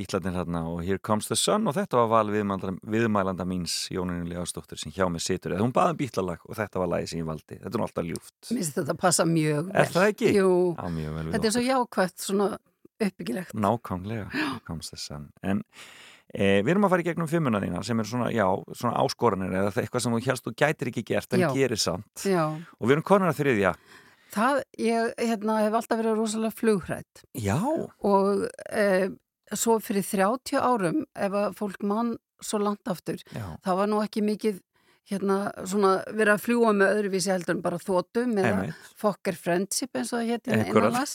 Bítlarnir hérna og Here Comes the Sun og þetta var val viðmælanda míns Jóninu Legastóttur sem hjá mig situr. Eða hún baði um bítlarlag og þetta var lagi sem ég valdi. Þetta er alltaf ljúft. Mér finnst þetta passa mjög vel. Er það ekki? Jú, mjög vel þetta er svo jákvæmt svona uppbyggilegt. Nákvæmlega, Here Comes the Sun. En e, við erum að fara í gegnum fimmuna þína sem er svona, já, svona áskoranir eða eitthvað sem þú helst þú gætir ekki gert en Já. gerir samt. Já, og við erum konar að þriðja. Það, ég hérna, hef alltaf verið rosalega flugrætt Já, og e, svo fyrir 30 árum ef að fólk mann svo langt aftur já, það var nú ekki mikið hérna svona verið að fljúa með öðruvísi heldur en bara þótum eða Fokker Friendship eins og það héti Akkurat. innanlands.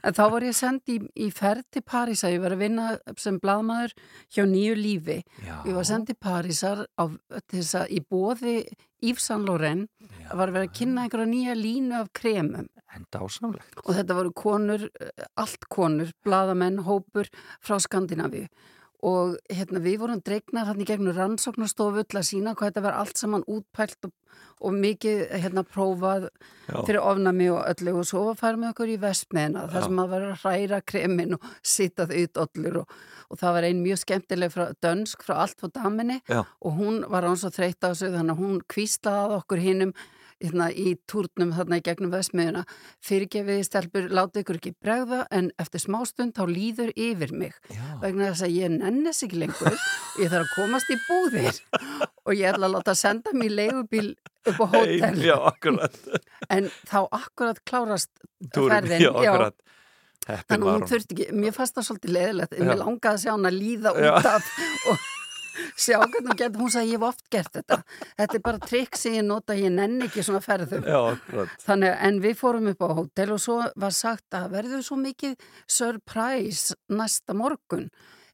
En þá var ég send í, í ferð til París að ég var að vinna sem blaðmaður hjá nýju lífi. Já, ég var send til Parísar á, til þess að í bóði Yves Saint Laurent já, var verið að kynna einhverja nýja línu af kremum. Og þetta voru konur, eh, allt konur, blaðamenn, hópur frá Skandinavíu og hérna við vorum dregnar hann í gegnum rannsóknarstofu til að sína hvað þetta var allt saman útpælt og, og mikið hérna prófað Já, fyrir ofnami og öllu og svo farið með okkur í vestmeðina Já. þar sem maður var að hræra kremin og sittað ut öllur og, og það var ein mjög skemmtileg frá dönsk frá allt frá daminni Já. og hún var án svo þreytt á sig þannig að hún kvíslaði að okkur hinnum hérna, í túrnum þarna í gegnum vestmiðuna fyrirgefiði stelpur, láta ykkur ekki bregða en eftir smástund þá líður yfir mig. Já, vegna þess að ég nennis ekki lengur. Ég þarf að komast í búðir. Og ég ætla að láta senda mér leigubíl upp á hótel. Ein, já, en þá akkurat klárast Túrin, ferðin já, akkurat. Þannig að hún þurfti ekki, mér fannst það svolítið leðilegt en mér langaði að sjá hann að líða út af og sjá hvernig hún getur, hún sagði ég hef oft gert þetta. Þetta er bara trikk sem ég nota ég nenni ekki svona ferðum. Já, Þannig, en við fórum upp á hótel og svo var sagt að verður svo mikið surprise næsta morgun.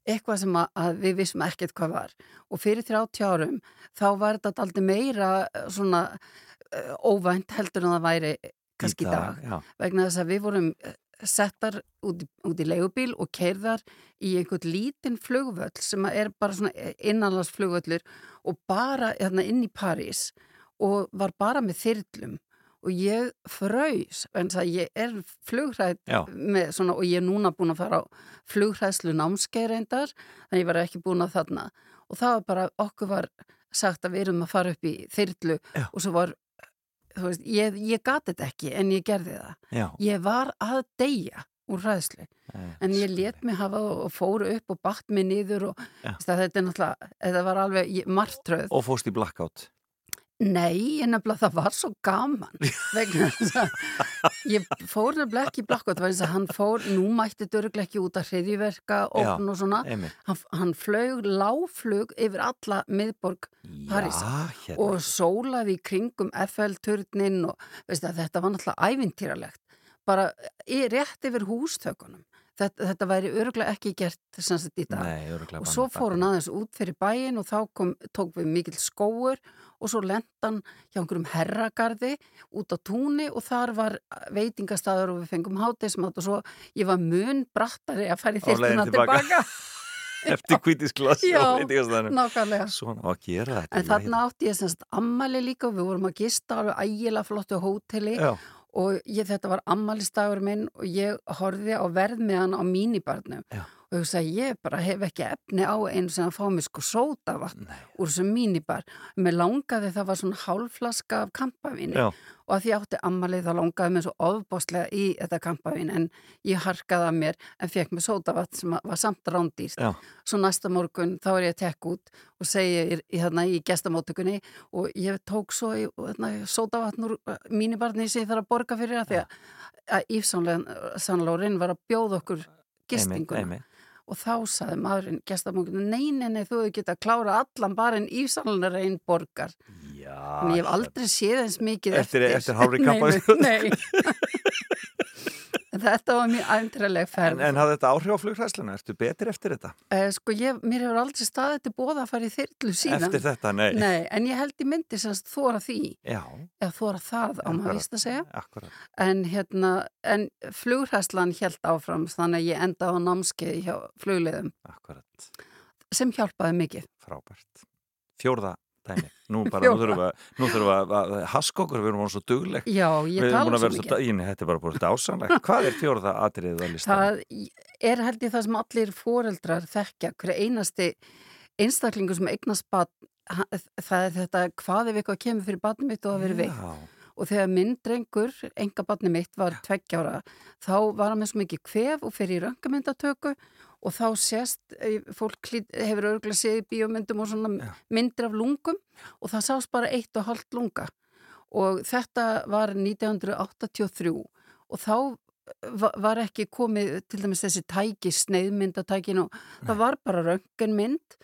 Eitthvað sem að, að við vissum ekkert hvað var. Og fyrir 30 árum þá var þetta aldrei meira eh, svona uh, óvænt heldur en það væri kannski í dag. Já, vegna þess að við vorum eh, settar út, út í leigubíl og keirðar í einhvern lítinn flugvöll sem er bara svona innanlandsflugvöllur og bara hérna, inn í París og var bara með þyrlum. Og ég fröys vegna þess að ég er með svona og ég er núna búin að fara á flugræslu námskeirendar þannig ég var ekki búin að þarna. Og það var bara, okkur var sagt að við erum að fara upp í þyrlu Já. og svo var veist, ég, ég gati þetta ekki en ég gerði það. Já. Ég var að deyja úr hræðslu. En ég let mig hafa og fóru upp og batt mig niður og þetta er þetta var alveg martröð. Og fóst í blackout Nei, en það var svo gaman vegna þess að ég fór nefnilega ekki í blakkot vegna þess að hann fór, nú mætti dörglega ekki út að hriðjverka opn og svona. hann, hann flög, láflug yfir alla miðborg Parísar. Já, hérna. og sólaði í kringum FL-turnin og veist að þetta var náttúrulega ævintýralegt. Bara rétt yfir hústökunum þetta, þetta væri öruglega ekki gert sagt í dag. Nei, og svo fór hann aðeins út fyrir bæin og þá kom, tók við mikill skóur og svo lent hann hjá einhverjum herragarði út á túni og þar var veitingastæður og við fengum hátismat og svo ég var mun brattari að Á leiðinni þyrtuna tilbaka. tilbaka. (laughs) Eftir kvítisglas Já. og veitingastæðinu Svona á að gera þetta En þarna átti ég semst ammali líka og við vorum að gista alveg ægilega flottu hóteli Já, og ég, þetta var ammalistagur minn og ég horfði á verðmiðan á mínibarnum Já. Og ég sagði ég bara hef ekki efni á einu sem að fá mig sko sótavatn úr þessum mínibar. Mér langaði það var svona hálflaska af kampavíni já, og að því átti ammalið þá langaði mér svo ofbáslega í þetta kampavín en ég harkaði að mér en fekk mér sótavatn sem var samt rándýrt. já, Svo næsta morgun þá er ég að tekka út og segja í, í, þarna, í gestamóttökunni og ég tók svo í, þarna, sótavatn úr mínibarni sem ég þarf að borga fyrir það því að, Ífsánlega Sannlórin var að bjóða okkur gistinguna og þá saði maðurinn gestamóttökunni nei, nei, nei, þú hefur getað að klára allan bara en Ífsánlega reyn borgar. Já, en ég hef aldrei séð eins mikið Eftir- eftir eftir (laughs) Nei, kampavín. Nei, nei. (laughs) (laughs) En Þetta var mjög En, ferð en hafði þetta áhrif á flugræsluna? Ertu betur eftir þetta? eh, Sko, ég, mér hefur aldrei staðið til bóða að fara í þyrlu síðan Eftir þetta, nei. Nei, en ég held í myndi semst þóra því Já, eða þóra það á maður víst að segja akkurat. en hérna, en flugræslan held áfram þannig að ég endaði á námskeið hjá flugleiðum Akkurat, sem hjálpaði mikið frábært. Fjórða dæmi. Nú bara, nú þurfum við nú þurfum við að, haska okkur, við erum voru svo dugleg. Já, ég tala svo mikið þetta er bara búin dásanlegt. Hvað er fjórða atriðið að lista? Það, er held ég það sem allir foreldrar þekkja, hverja einasti einstaklingu sem eignast batn, það er þetta hvað ef eitthvað kemur fyrir batnum mitt og að vera veikt. Og þegar minn drengur, enga batni mitt, var tveggjára, þá var hann með svo mikið kvef og fyrir í röngamyndatöku og þá sést, eh, fólk hefur örgulega séð í bíómyndum og svona Já. myndir af lungum og það sást bara eitt og halvt lunga og þetta var 1983 og þá var ekki komið til dæmis þessi tæki, sneiðmyndatækin og Nei. það var bara rönganmynd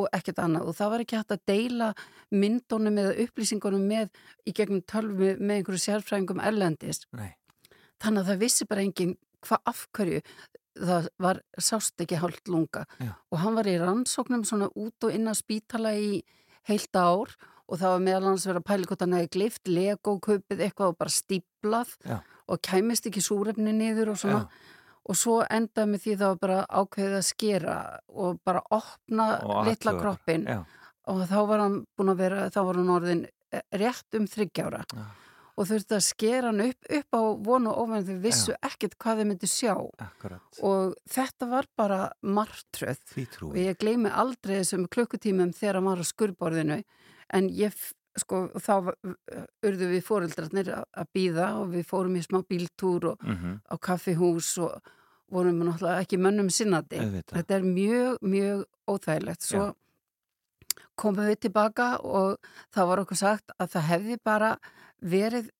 og ekkert annað og það var ekki hægt að deila myndunum eða upplýsingunum með í gegnum tölvu með einhverju sérfræðingum erlendis. Nei. Þannig að það vissi bara enginn hvað afhverju það var sást ekki hálft lunga. Já. og hann var í rannsóknum svona út og inn að spítala í heilt ár og það var meðal hans verið að pæli hvort hann hefði glift, legókaupið eitthvað og bara stíplað Já. og kæmist ekki súrefni niður og svona. Já. og svo endaði með því það var bara ákveðið að skera og bara opna og litla kroppin og þá var hann búin að vera, þá var hann orðin eh, rétt um þryggjára og þurfti að skera hann upp, upp á vonu og ofan þau vissu Já. ekkert hvað þau myndi sjá Akkurat. og þetta var bara margtröð og ég gleymi aldrei þessum klukkutímum þegar hann var á skurborðinu en ég, sko, þá urðu við fóreldrarnir að býða og við fórum í smá bíltúr og mm -hmm. á kaffihús og vorum náttúrulega ekki mönnum sinnati þetta er mjög, mjög óþægilegt svo Já. Komum við tilbaka og það var okkur sagt að það hefði bara verið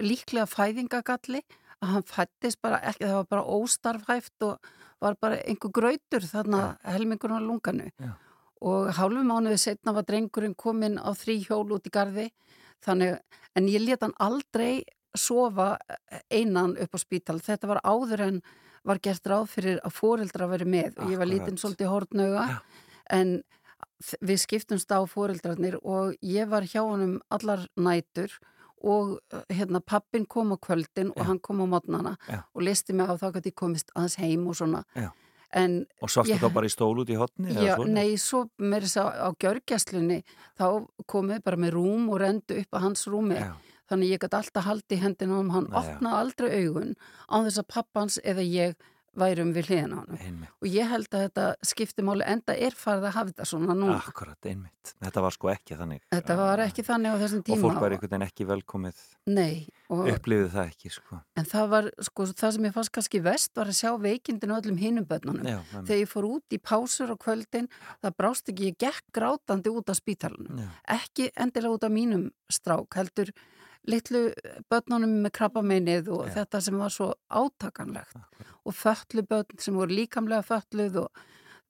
líklega fæðingagalli að hann fættist bara ekki, það var bara óstarfhæft og var bara einhver gröytur þarna ja. helmingur á lunganu ja. og hálfu mánuði setna var drengurinn komin á þrý hjól út í gardi þannig, en ég let hann aldrei sofa eh, einan upp á spítal, þetta var áður en var gert ráð fyrir að fóreldra veri með og ég var lítinn svolítið hortnauga ja. en við skiptumst á fóreldrarnir og ég var hjá honum allar nætur og hérna pappin kom á kvöldin og Já. hann kom á mótnana og listi mig á þá að ég komist aðeins heim og svona en, Og svartu þá bara í stól út í hotni? Já, nei, svo með þess að á gjörgjastlunni þá komið bara með rúm og rendu upp á hans rúmi Já. þannig ég gæti alltaf haldi hendina og hann opnaði aldrei augun á þess að pappans eða ég værum við hliðin á hann og ég held að þetta skiptumáli enda er farið að hafa þetta svona núna. Akkurat, einmitt, þetta var sko ekki þannig. Þetta var ekki þannig á þessum tíma og fólk var einhvern veginn ekki velkomið. Nei upplifið það ekki sko. En það var, sko, það sem ég fannst kannski vest var að sjá veikindinu öllum hinum börnunum. Já, þegar ég fór út í pásur á kvöldin það brást ekki, ég gekk grátandi út af spítalunum ekki endilega út af mínum strák heldur litlu börnunum með krabbameinið og ja. þetta sem var svo átakanlegt Akkur. og föllu börn sem voru líkamlega fölluð og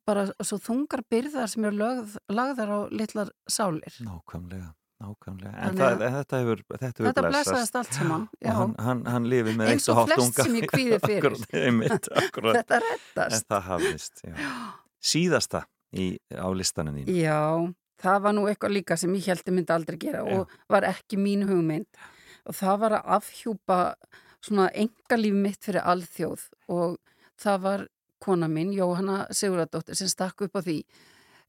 bara svo þungar byrðar sem eru lögð, lagðar á litlar sálir. Nákvæmlega, nákvæmlega. En, en það, þetta hefur, þetta hefur þetta blessaðist allt saman. (gasps) Já. Og hann, hann, hann lifið með eins og hálft unga. Eins og flest sem ég kvíði (laughs) fyrir. Akkurat, (laughs) akkurat. þetta rettast. En það hafðist, já. Síðasta í, á listanum þín. Já, það var nú eitthvað líka sem ég held að myndi aldrei gera Já. og var ekki mín hugmynd og það var að afhjúpa svona engalíf mitt fyrir alþjóð og það var kona mín, Jóhanna Siguradóttir sem stakk upp á því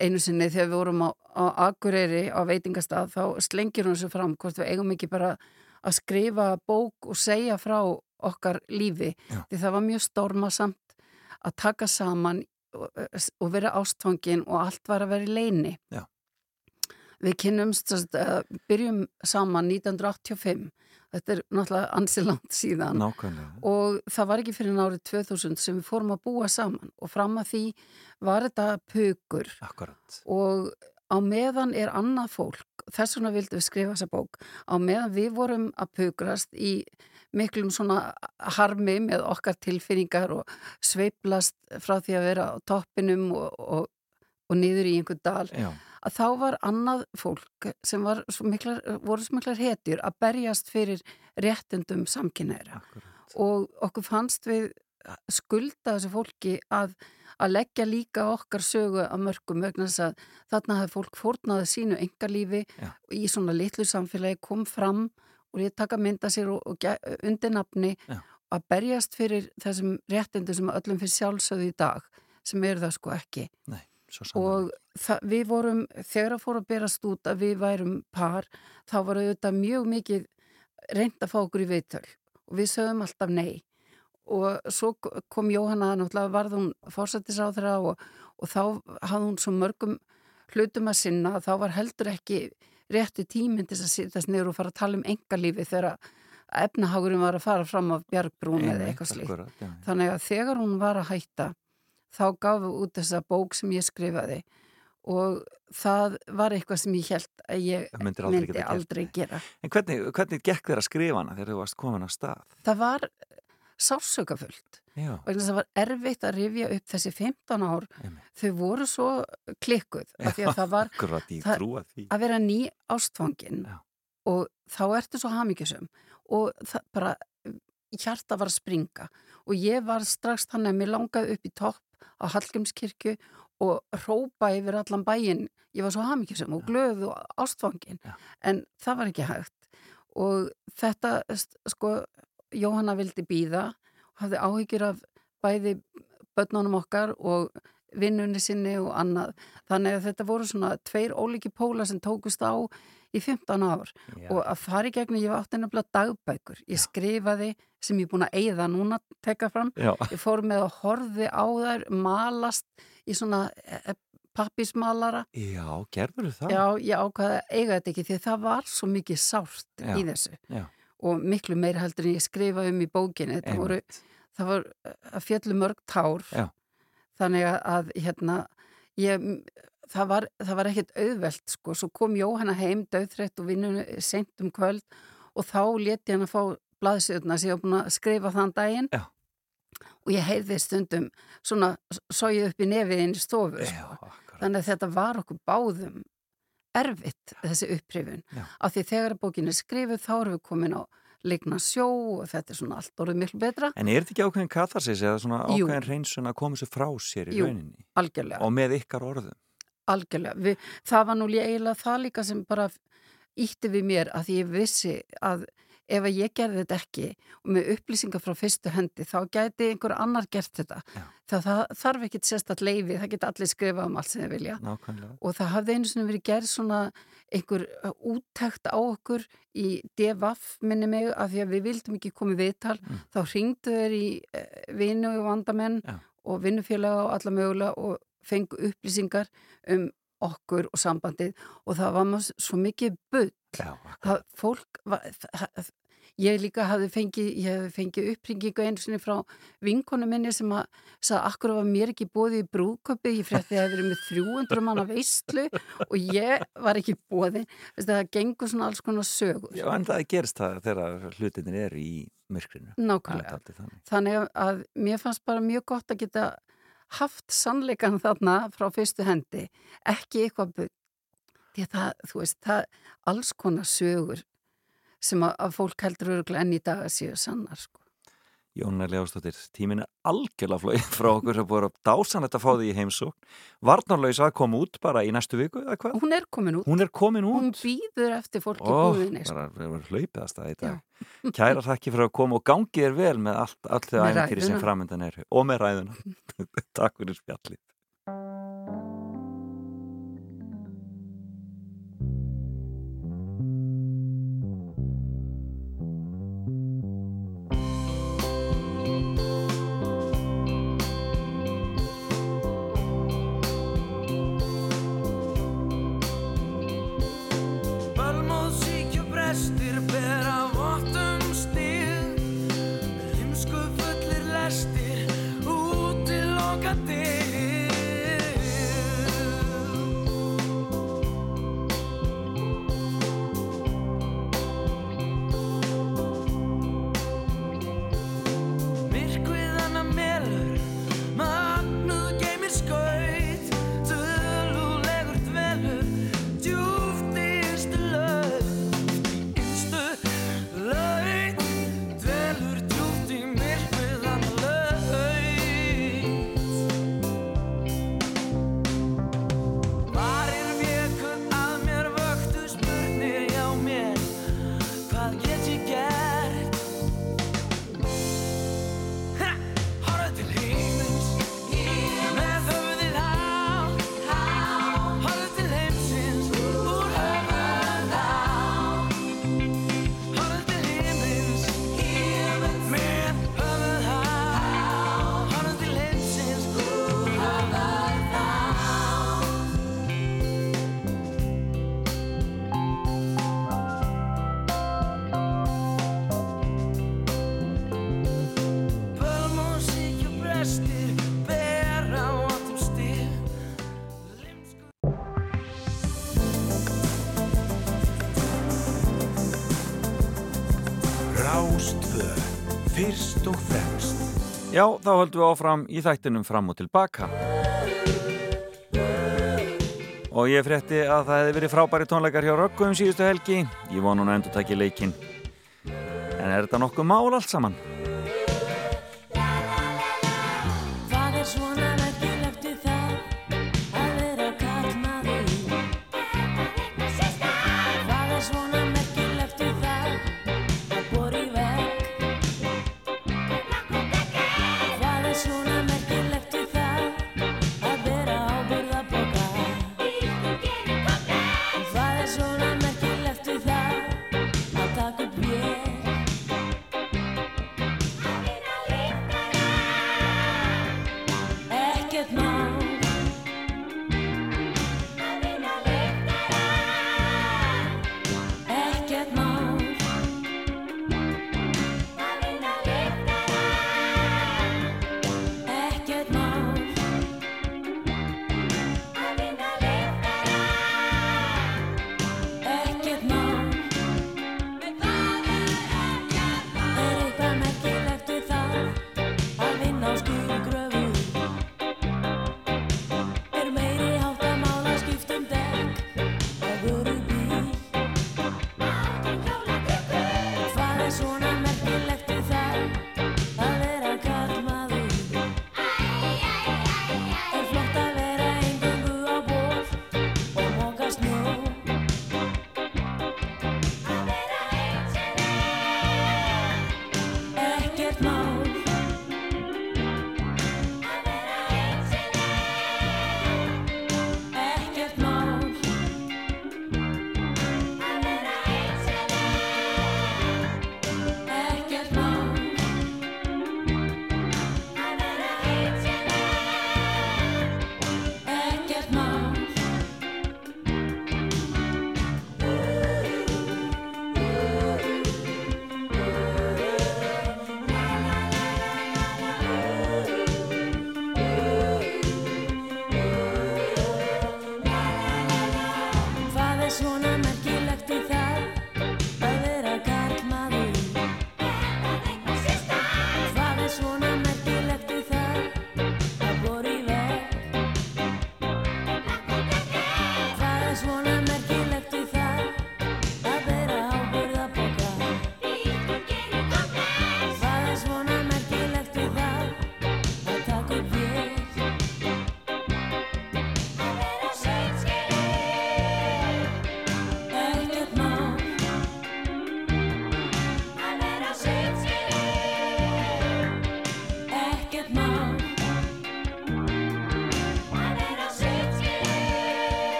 einu sinni þegar við vorum á, á Akureyri á veitingastað þá slengir hún svo fram hvort við eigum ekki bara að skrifa bók og segja frá okkar lífi Já. því það var mjög stormasamt að taka saman og, og vera ástfangin og allt var að vera í leini Já. Við kynnumst, uh, byrjum saman 1985, þetta er náttúrulega ansiland síðan Nákvæmlega. og það var ekki fyrir nárið 2000 sem við fórum að búa saman og fram að því var þetta pugur Akkurat. og á meðan er annað fólk, þess vegna vildum við skrifa þessa bók, á meðan við vorum að pugrast í miklum svona harmi með okkar tilfinningar og sveiplast frá því að vera á toppinum og, og, og niður í einhver dal. Já að þá var annað fólk sem svo miklar, voru svo miklar hetjur að berjast fyrir réttundum samkynæra og okkur fannst við skulda þessu fólki að, að leggja líka okkar sögu að mörgum vegna þess að þarna hafði fólk fórnaði sínu engalífi í svona litlu samfélagi kom fram og ég taka mynda sér og, og undir nafni að berjast fyrir þessum réttundum sem öllum fyrir sjálfsögðu í dag sem eru það sko ekki. Nei og það, við vorum, þegar að fóra að berast út að við værum par, þá var þetta mjög mikið reynd að fá okkur í veitöl og við sögum alltaf nei. Og svo kom Jóhanna náttúrulega varð hún fórsættisáðra og, og þá hafði hún svo mörgum hlutum að sinna þá var heldur ekki réttu tíminn til að sittast niður og fara að tala um engalífi þegar efnahagurinn var að fara fram af Bjargbrún eða eitthvað slíkt. Þannig að þegar hún var að hætta þá gafu út þessa bók sem ég skrifaði og það var eitthvað sem ég held að ég myndi aldrei, myndi aldrei gera. En hvernig, hvernig gekk þér að skrifa hana þegar þú varst komin á stað? Það var sársökafullt og það var erfitt að rifja upp þessi 15 ár Einmitt. þau voru svo klikkuð af því að það var það, að vera ný ástfangin Já. og þá ertu svo hafmyggisum og það bara hjarta var að springa og ég var strax þannig að mér langaði upp í topp á Hallgrímskirkju og rópa yfir allan bæin ég var svo hafmyggisum og glöð og ástfangin Já. en það var ekki hægt og þetta sko Jóhanna vildi býða og hafði áhyggjur af bæði börnunum okkar og vinnunni sinni og annað. Þannig að þetta voru svona tveir óliki póla sem tókust á í 15 ár Já. og að fara í gegnum, ég var átti nefnilega dagbækur. Ég skrifaði sem ég er búin að eigða núna að tekka fram. Já. Ég fór með að horfi á þær, malast í svona e, pappismalara. Já, gerður það? Já, ég ákvaði að eiga þetta ekki því það var svo mikið sárt Já. í þessu. Já og miklu meira heldur en ég skrifa um í bókinu það voru, það voru eh, að fjallu mörg tár Já. þannig að hérna ég, það, var, það var ekkert auðvelt sko, svo kom Jóhanna heim döðrætt og vinnunum sent um kvöld og þá leti hann að fá blaðsöðuna sem ég var búin að skrifa þann daginn. Já. og ég heyrði stundum svona sóið upp í nefið inn í stofu sko. þannig að þetta var okkur báðum erfitt þessi upprifun. Af því þegar bókin er skrifuð þá erum við komin á leikna sjó og þetta er svona allt orðið miklu betra. En er þetta ekki ákveðin katarsis eða svona ákveðin reynsun að koma sér frá sér í Jú, rauninni? Algjörlega. Og með ykkar orðum? Algjörlega, við, það var nú eiginlega það líka sem bara ítti við mér að ég vissi að ef að ég gerði þetta ekki og með upplýsingar frá fyrstu hendi þá gæti einhver annar gert þetta það, það þarf ekki sérstatt leiði það geta allir skrifað um allt sem þið vilja Nákvæmlega. og það hafði einu svona verið gerð svona einhver úttækt á okkur í DVF minni mig að því að við vildum ekki komið viðtal mm. þá ringdu þeir í vinu og vandamenn Já. og vinnufélaga og alla mögulega og fengu upplýsingar um okkur og sambandið og það var maður svo mikið bull það fólk var, það, ég líka hafði fengið, fengið uppringingu einu sinni frá vinkonu minni sem að sagði akkur var mér ekki bóðið í brúköpi, ég frétti að það hefði verið með 300 manna veistlu og ég var ekki bóðið, það gengur svona alls konar sögur. Já en það gerst það þegar hlutinir er í myrkrinu. Nákvæmlega, þannig. þannig að mér fannst bara mjög gott að geta haft sannleikan þarna frá fyrstu hendi, ekki eitthvað bygg. Því að það, þú veist, það alls konar sögur sem að, að fólk heldur öruglega enn í dag að séu sannar sko. Jónar Leástóttir, tímin er algjörlega flóið frá okkur sem búið að dásan þetta að því í heimsókn. Varnarlaus að koma út bara í næstu viku eða hvað? Hún er komin út. Hún er komin út? Hún býður eftir fólki búðinni. Ó, það er hlaupiðast að þetta. Kæra þakki fyrir að koma og gangið er vel með allt, allt þau æfintýri sem framöndan er og með ræðuna. (laughs) Takk fyrir spjallið. Já, þá höldum við áfram í þættinum fram og tilbaka. Og ég frétti að það hefði verið frábæri tónleikar hjá Röggu um síðustu helgi. Ég vonu hún að endur takja leikin. En er þetta nokkuð mál allt saman?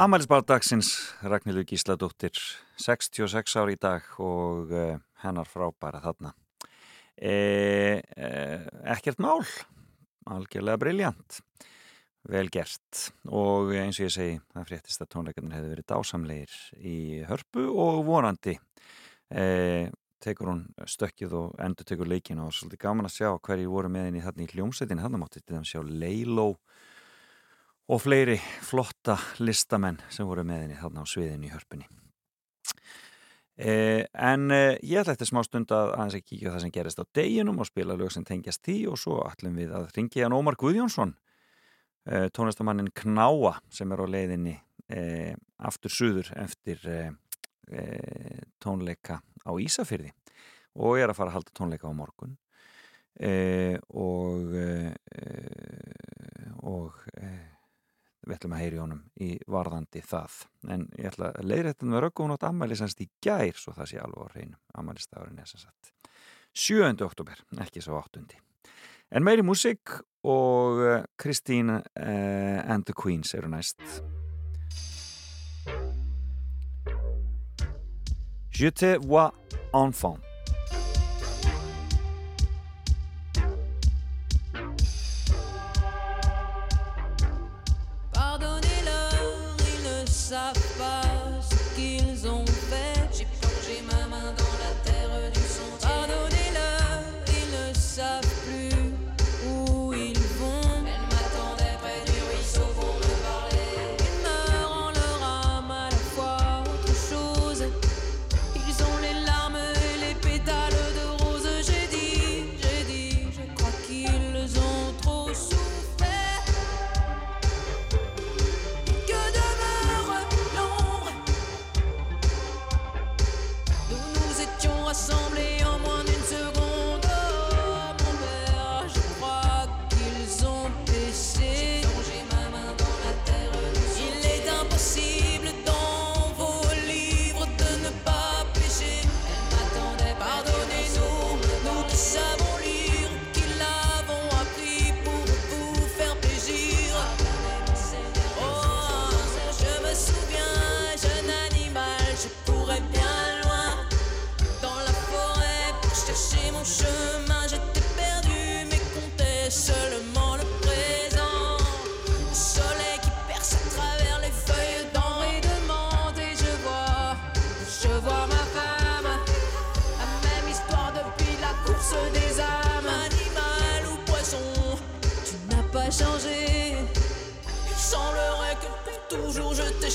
Amalisbardagsins Ragnhildur Gísladóttir 66 ári í dag og uh, hennar frábæra þarna. E, e, ekkert mál algjörlega briljant vel gert. Og eins og ég segi það fréttist að tónleikarnir hefði verið dásamleir í hörpu og vonandi e, tekur hún stökkið og endur tekur leikin og svolítið gaman að sjá hverju voru með henni þarna í hljómsveitin hann mátti að sjá Leiló og fleiri flotta listamenn sem voru með henni þarna á sviðinu í hörpunni. Eh, en eh, ég ætla eftir smá stund að aðeins ekki kíkja það sem gerist á deginum og spila lög sem tengjast því og svo ætlum við að ringi hann Ómar Guðjónsson, eh, tónlistamannin Knáa sem er á leiðinni eh, aftur suður eftir eh, eh, tónleika á Ísafyrði og er að fara að halda tónleika á morgun og og við ætlum að heyri honum í varðandi það en ég ætla að leiðrættin var ökkum átt ammali sannst í gær svo það sé alveg á hreinu, ammaliðstafurinn er sannsatt 7. oktober, ekki svo 8. En meiri músik og eh, Kristín uh, eh, and the Queens eru næst Je te vois enfant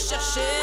Chercher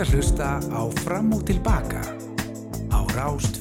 að hlusta á Fram og Tilbaka á Rást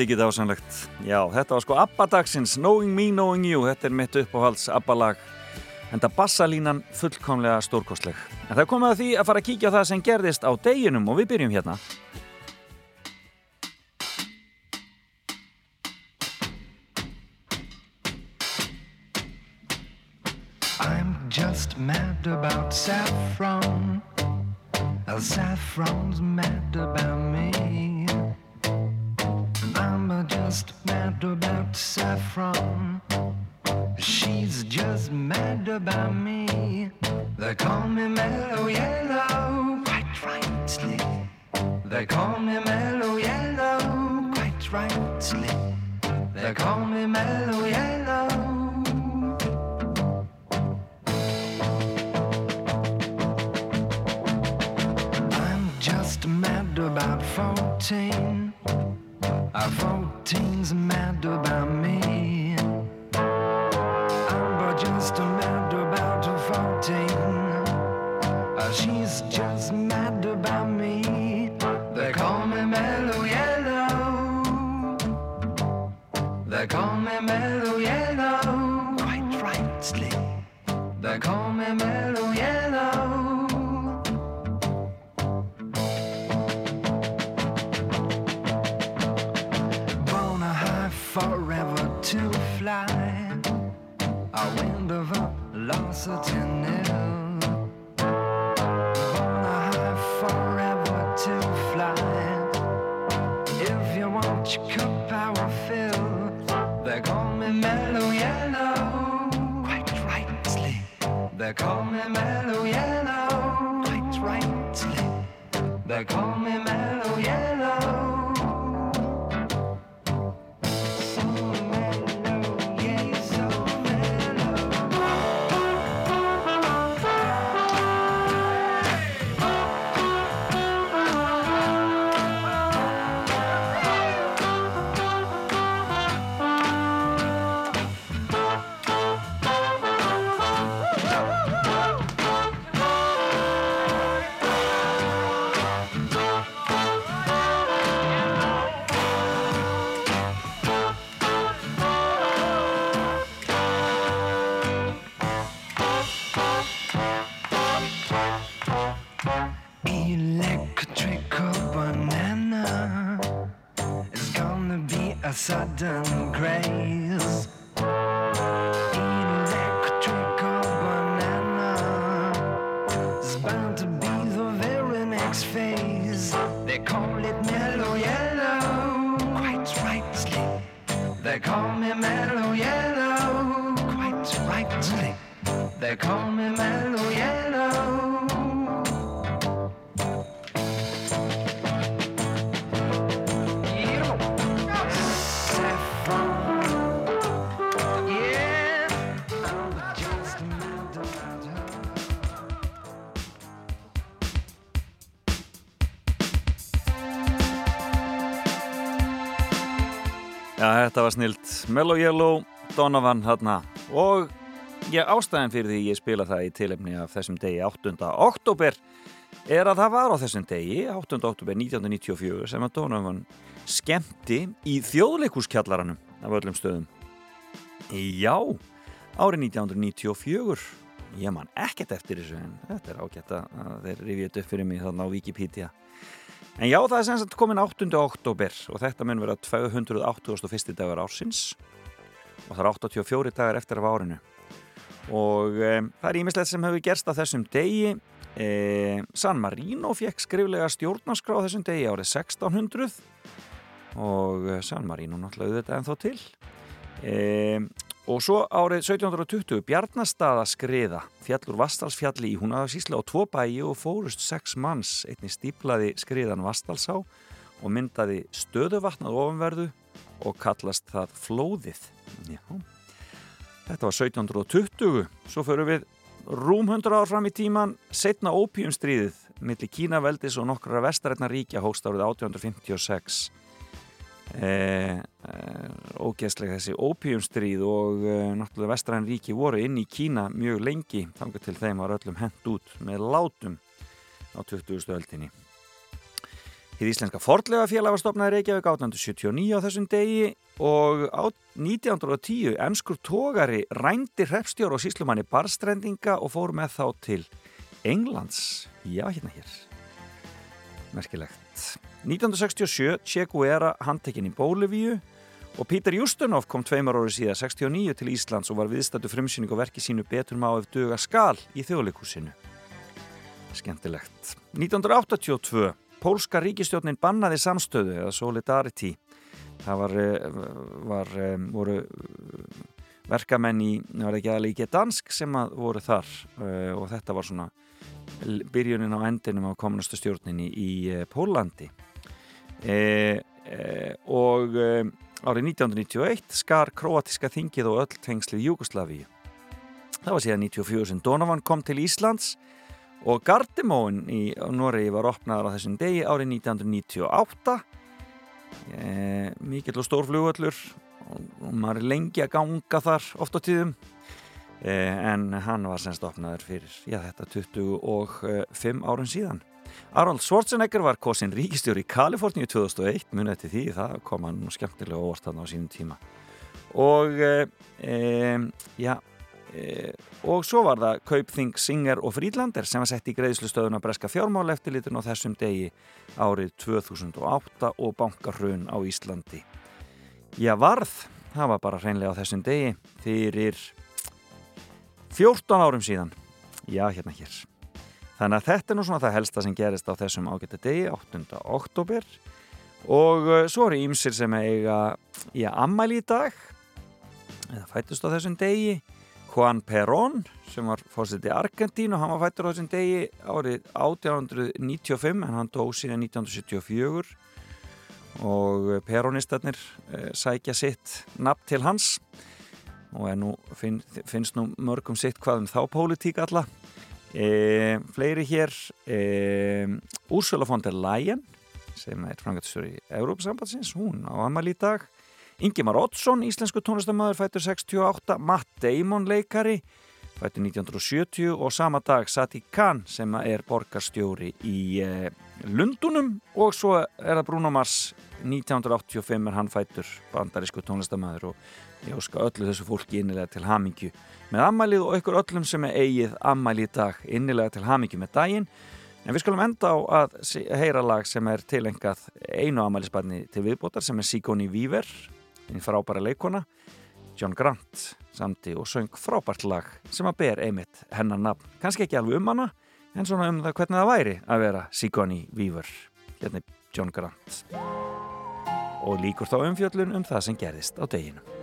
þetta ekki dásanlegt? Já, þetta var sko Abba dagsins, Knowing Me, Knowing You, þetta er mitt uppáhalds Abba lag. En það bassalínan fullkomlega stórkostleg. En það komið að því að fara að kíkja á það sem gerðist á deginum og við byrjum hérna. I'm just mad about saffron. Saffron's mad about me. Just mad about saffron. She's just mad about me. They call me mellow yellow, quite rightly. They call me mellow yellow, quite rightly. They call me mellow yellow. I'm just mad about 14. Our 14's mad about me. I'm just mad about 14. Uh, she's just mad about me. They call me mellow yellow. They call me mellow yellow. Quite rightly. They call me mellow uncertain a sudden craze. Mellow Yellow, Donovan þarna og ég ástæðin fyrir því ég spila það í tilefni af þessum degi 8. oktober er að það var á þessum degi 8. oktober 1994 sem að Donovan skemmti í þjóðleikuskjallaranum af öllum stöðum. Já, árið 1994 ég man ekkert eftir þessu en þetta er ágætt að þeir rifið upp fyrir mig þarna á Wikipedia En já, það er sem sagt komin 8. oktober og þetta mun vera 281. dagar ársins og það er 84 dagar eftir af árinu og e, það er ímislegt sem hefur gerst á þessum degi e, San Marino fekk skriflega stjórnarskrá þessum degi árið 1600 og San Marino náttúrulega auðvitað ennþá til e, og svo árið 1720 Bjarnastaða skriða fjallur Vastalsfjalli í Húnaðarsísla og tvo bæi og fórust sex manns. Einnig stíplaði skriðan Vastalsá og myndaði stöðuvatnað ofanverðu og kallast það flóðið. Já. þetta var 1720 svo förum við rúm 100 ár fram í tíman setna ópíumstríðið millir Kínaveldis og nokkra vestarætna ríkja hóst árið 1856 Eh, eh, ógeðslega þessi ópíumstríð og eh, náttúrulega vestræðan ríki voru inn í Kína mjög lengi þangar til þeim var öllum hent út með látum á 20. öldinni Hið Íslenska Fordlega félag var stopnaði Reykjavík 1879 á þessum degi og á 1910 ennskur tógari rændi hreppstjór og síslumanni barstrendinga og fór með þá til Englands. Já, hérna hér. Merkilegt. 1967 Che Guevara handtekinn í Bólivíu og Pítur Justunov kom tveimar árið síðan 69 til Íslands og var viðstættu frumsýning og verki sínu betur má ef duga skal í þjóðleikúsinu. Skemmtilegt. 1982 Pólska ríkistjónin bannaði samstöðu eða Solidarity. Það var, var voru verkamenn í, það var ekki aðlega ekki dansk sem að voru þar og þetta var svona byrjunin á endinum á komunastu stjórninni í Pólandi e, e, og e, árið 1991 skar kroatiska þingið og öll tengslið Júkoslavíu það var síðan 94 sem Donovan kom til Íslands og Gardimóin í Noregi var opnaður á þessum degi árið 1998 mikill og stór flugöllur og maður er lengi að ganga þar oft á tíðum. En hann var semst opnaður fyrir já, þetta 25 árun síðan Arnold Schwarzenegger var kosin ríkistjóri í Kaliforníu 2001 munið eftir því, það kom hann skemmtilega óvart þarna á sínum tíma. Og e, já e, og svo var það Kaupþing, Singer og Frídlander sem var sett í greiðslustöðuna Breska fjármál eftirlitin á þessum degi árið 2008 og bankarhrun á Íslandi. Já varð, það var bara hreinlega á þessum degi fyrir 14 árum síðan. Já hérna hér þannig að þetta er nú svona það helsta sem gerist á þessum ágættu degi, 8. oktober og uh, svo eru ímsir sem eiga í ammæli í dag eða fættust á þessum degi. Juan Perón sem var fórstitt í Argentín og hann var fættur á þessum degi árið 1895 en hann dó síðan 1974 og peronistarnir uh, sækja sitt nafn til hans. Og nú finn, finnst nú mörgum sitt hvað um þá pólitík alla e, fleiri hér e, Úrsula von der Leyen sem er frangatistur í Európa-sambandsins, hún á amal í dag. Ingemar Oddsson, íslensku tónlistamöður fættur 68, Matt Damon leikari fættur 1970 og sama dag Sati Khan sem er borgarstjóri í e, Lundunum og svo er það Bruno Mars 1985 er hann fættur bandarísku tónlistamöður og Ég óska öllu þessu fólki innilega til hamingju með ammælið og ykkur öllum sem er eigið ammæli í dag innilega til hamingju með daginn. En við skulum enda á að heyra lag sem er tilengað einu ammælisbarni til viðbótar sem er Sigoni Víver, einn frábæra leikona, John Grant, samti og söng frábært lag sem að ber einmitt hennar nafn. Kanski ekki alveg um hana, en svona um það hvernig það væri að vera Sigoni Víver, hérna John Grant. Og líkur þá umfjöllun um það sem gerðist á deginu.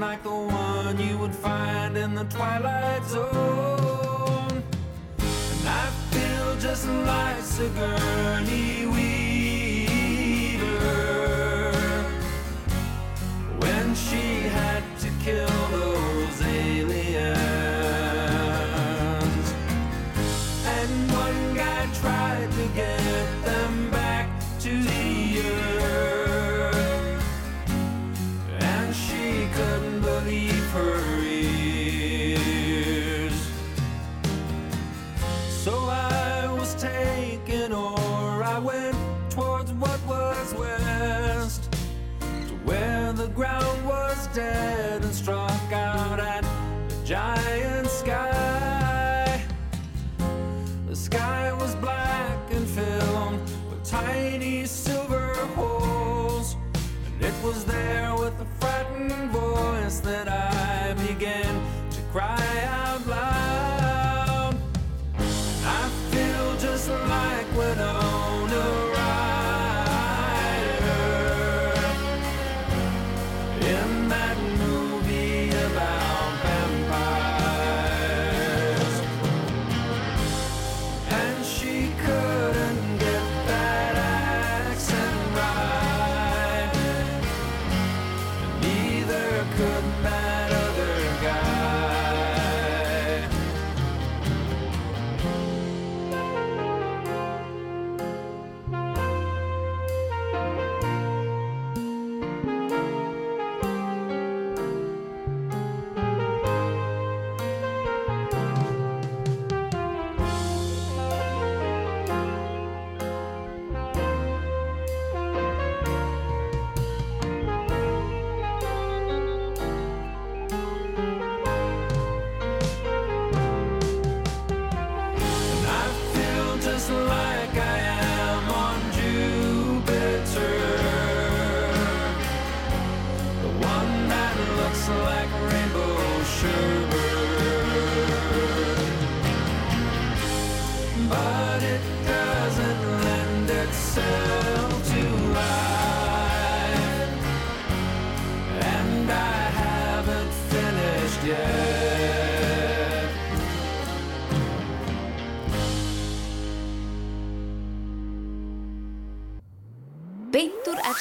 Like the one you would find in the Twilight Zone. And I feel just like Sigourney Weaver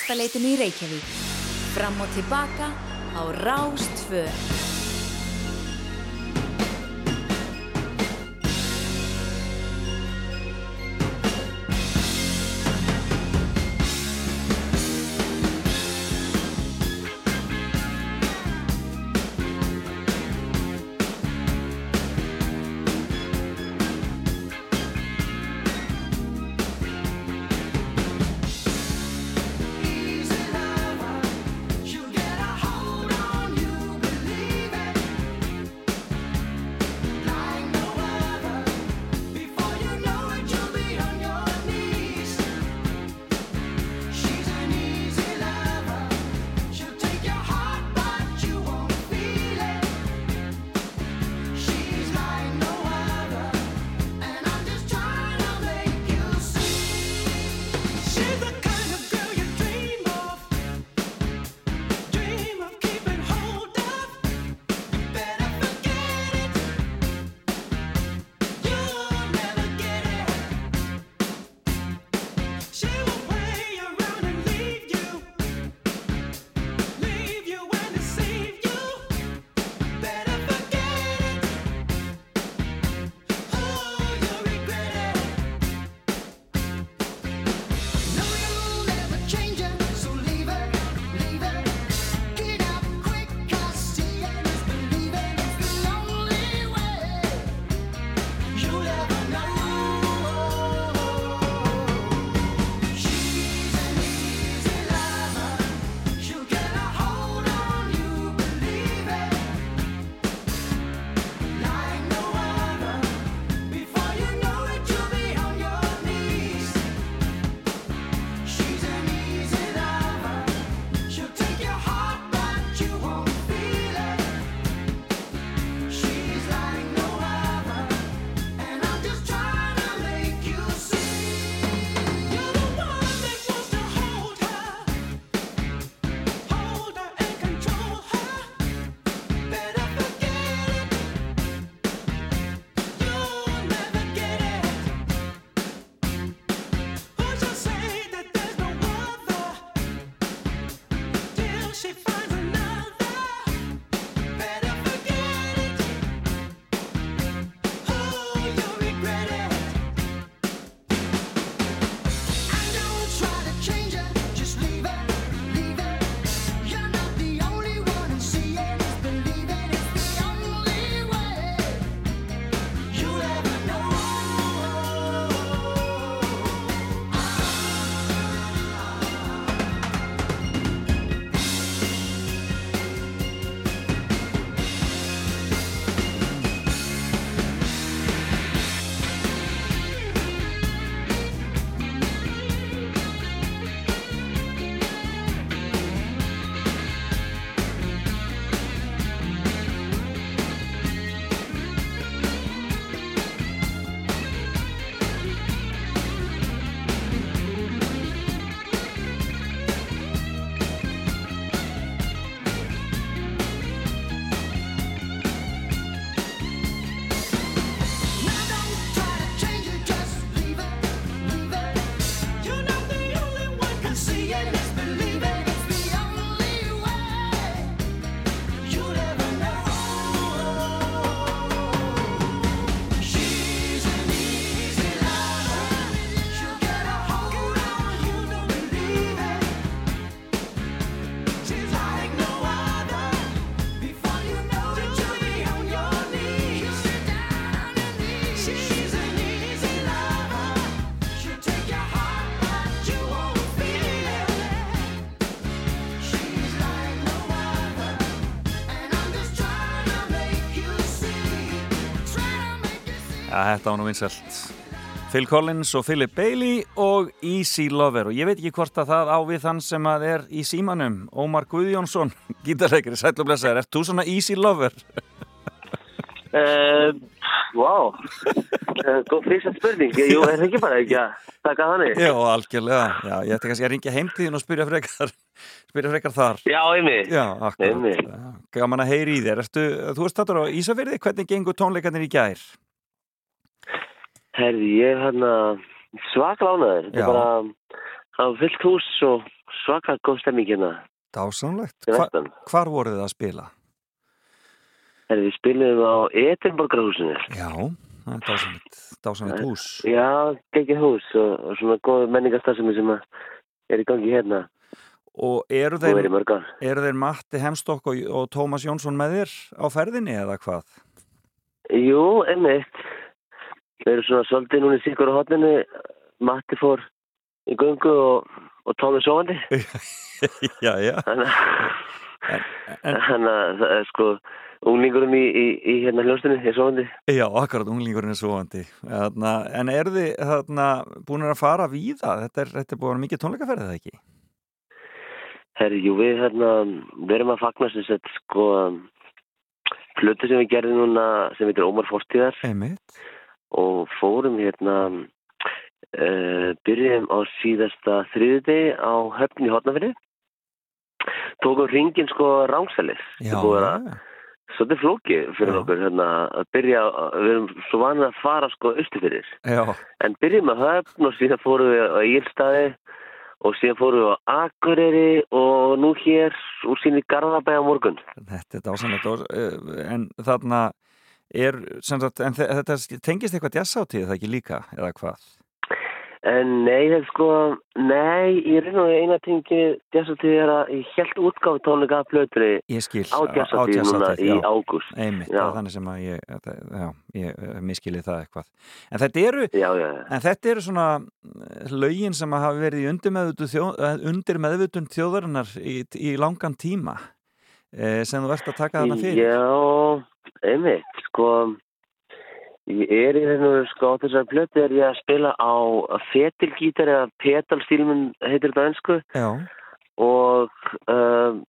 Efstaleitinu í Reykjavík. Fram og tilbaka á Rástfö. Þetta var nú vinsælt. Phil Collins og Philip Bailey og Easy Lover og ég veit ekki hvort að það á við þann sem að er í símanum Ómar Guðjónsson, (laughs) gítarleikri, blessaður, ert þú svona Easy Lover? Uh, wow, uh, góð fyrsta spurning, jú, er ekki bara ekki að taka þannig? Já, algjörlega. Já, ég ætti kannski að ringja heim til þín og spyrja frekar, (laughs) spyrja frekar þar. Já, einmitt. Já. Einmitt. Gaman að heyri í þér. Ertu, þú ert stættur á Ísafirði, hvernig gengur tónleikarnir í gær? Herði, ég er hérna svaka lánaður, þetta Já. er bara, það var fullt hús og svaka góð stemming hérna. Dásamlegt. Hva, hvar voruð þið að spila? Herði, við spilum á Edinborgarhúsinu. Já, það er dásamlegt, dásamlegt hús. Já, geggjað hús og, og svona góð menningastarfsemi sem er í gangi hérna Og eru er þeir, eru þeir Matti Hemstokk og, og Tómas Jónsson með þér á ferðinni eða hvað? Jú, einmitt. Við erum svona svolítið núna í síkur á hotninu. Matti fór í göngu og, og Tómi sofandi. (laughs) já, já. Þannig að- að það er sko unglingurinn í, í, í hérna hljóstunni er sofandi. já, akkurat, unglingurinn er svoandi. Þarna, en eru þið þarna, búin að fara víða? Þetta er, þetta er búin að mikið tónleikaferðið, eða ekki? Herri, við hérna, við erum að fagna sem sett sko hluti sem við gerðum núna sem heitir Ómar Forstíðar Einmitt. Og fórum hérna uh, byrjum á síðasta þriðudegi á höfni hotnafyrir tókum ringin sko búið að já. svolítið flókið fyrir Já. okkur hérna að byrja, við erum svo vanið að fara sko austufyrir Já, en byrjum að höfn og síðan fórum við á Ílstaði og síðan fórum við á Akureyri og nú hér úr sín í Garðabæ á morgun þetta er dásamlegt. og, eh, En þarna er, sagt, en þe- þetta tengist eitthvað jazzáttíð, það ekki líka, eða hvað? Nei, það er sko, nei, ég reyna á eina tingi jazzatið er að ég held útgáð tónleika Ég skil. á jazzatið núna í ágúst. Einmitt, það er þannig sem að ég, þetta, já, ég eh, miskili það eitthvað. En þetta eru, Já, já, en þetta eru svona eh, lögin sem að hafa verið í undir meðvutund, þjó, eh, þjóðarinnar í, í langan tíma sem þú ert að taka þarna fyrir. Já, einmitt, sko, ég er í þennu, sko, á þessar plötu er ég að spila á fetilgítar eða petalstílmun heitir þetta Já, og um,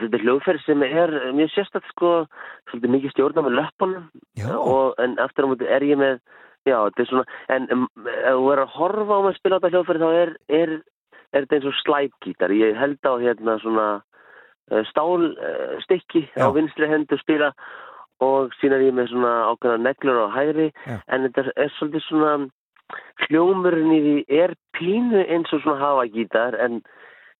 þetta er hljóðferð sem er mjög sérstætt sko svolítið mikið stjórna með löppunum. Já, og, en aftur á múti er ég með já, þetta er svona, en ef þú er að horfa á mig að spila á þetta hljóðferð þá er, er, er þetta eins og slæpgítar ég held á hérna svona uh, stálstykki Já. á vinstri hendu spila og er ég með svona ákveðna neglur á hægri Já. en þetta er svolítið svona hljómurinn í því er pínu eins og svona hafa gítar en,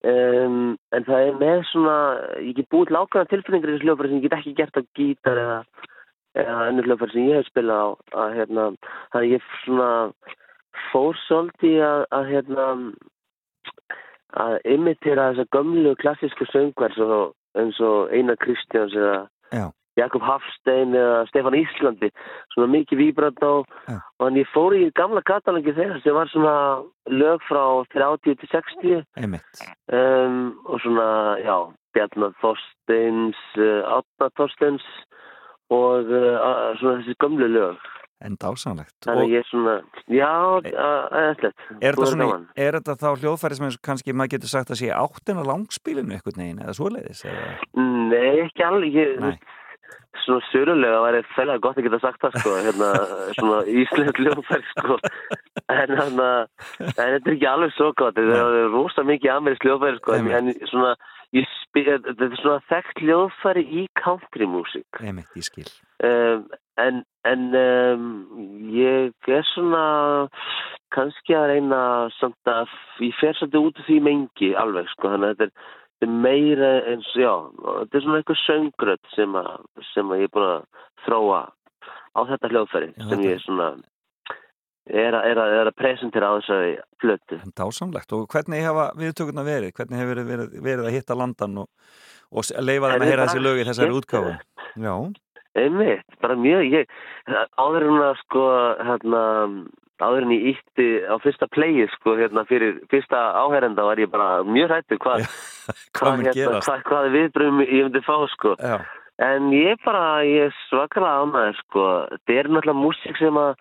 um, en það er með svona, ég get búið til ákveðna tilfinningar í þessu hljófari sem ég get ekki gert á gítar eða, eða ennur hljófari sem ég hef spilað á að hérna, það ég svona fór svolítið að, að hérna að imitera þessa gömlu klassísku söngvar svo, eins og Einar Kristjáns eða Já. Jakob Hafstein eða Stefán Íslandi svona mikið víbrand á og þannig ég fór í gamla katalangi þeirra sem var svona lög frá 30 til 60 einmitt. um, og svona, já, Bjarnar Þorsteins, uh, Átna Þorsteins og uh, svona þessi gömlu lög. En dásamlegt. Þannig að Og ég er svona, já, eðslegt. er er þetta þá hljóðfæri sem er kannski maður getur sagt að sé áttina langspilinu eitthvað neginn eða svoleiðis? Eða? Nei, ekki alveg. Nei. Svona sörulega væri fælega gott að geta sagt það, sko. Hérna, svona íslensk ljóðfæri, sko. En hérna, en þetta er ekki alveg svo gott. Þetta er rosa mikið amerísk ljóðfæri, sko. En, en svona, þetta er svona þekkt ljóðfæri í countrymúsík. Einmitt, ég skil. Um, en en um, ég er svona kannski að reyna samt að ég fer svolítið út af því mengi alveg sko þannig að þetta er meira eins já, þetta er svona eitthvað söngröð sem, sem að ég er búin að þróa á þetta hljóðfæri Já, sem ég er svona er að, er að, er að presentera á þessari flötu dásamlegt. Og hvernig hafa viðtökurna verið? Hvernig hefur verið, verið, verið að hitta landan og, og leyfa þeim að heyra þessi lög í þessari skemmtilegt. Já, Einmitt, bara mjög, ég, áður en að sko, hérna, áður en ég ítti á fyrsta playið sko, hérna, fyrir fyrsta áherenda var ég bara mjög hrættur hvað, hvað hérna, hvað, hvað viðbröðum ég myndi fá, sko. Já, En ég bara, ég er svakalega ánæður, sko. Þetta er náttúrulega músík sem að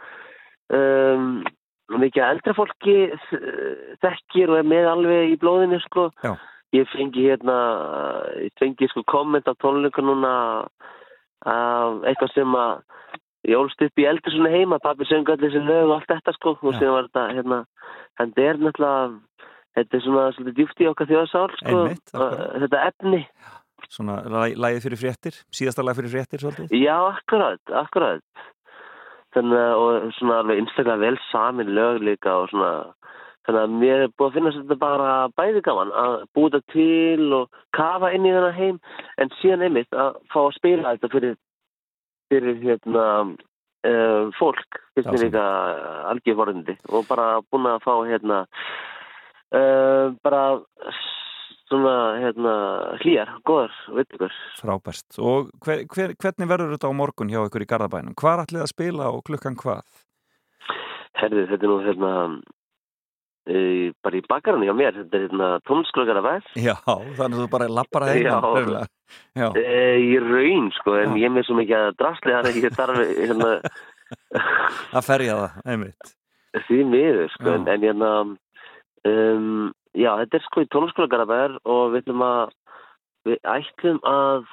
um, mikið eldra fólki eh, þekkir og er með alveg í blóðinu, sko. Já. Ég fengi hérna, ég fengi sko komment á tónleika núna um, eitthvað sem að ég ólst upp í eldur svona heima, pappi söngu allir þessi lög og allt þetta sko og síðan var þetta, hérna, þetta er náttúrulega, þetta er svona svolítið djúft í okkar þjóðsál sko, Einmitt, þetta efni. Svona læ- lagið fyrir fréttir, síðasta lag fyrir fréttir svolítið. Já, akkurat, akkurat. Þannig að, og svona alveg einstaklega vel samin lög líka og svona, þannig að mér er búið að finna þetta bara bæði gaman að þetta til og kafa inn í þennan heim, en síðan einmitt að fá að spila þetta fyrir, fyrir hérna, uh, fólk, finnst mér líka algjör vorðindi og bara búin að fá hérna, uh, bara svona, hérna, hlýjar, góðar, veitingur. Frábært. Og hver, hver, hvernig verður þetta á morgun hjá ykkur í Garðabænum? Hvar ætlið að spila og klukkan hvað? Herði, þetta er nú hérna e, bara í bakarinn hjá mér þetta er hérna tónsklokkara veg Já, þannig að þú bara lappar að heima. Já. e, raun sko, en Já. ég er með svo mikið að drasli þannig að ég þarf hérna (laughs) Að ferja það, einmitt. því miður sko, Já. en, en hérna um, já, þetta er sko í veg og við ætlum að við ætlum að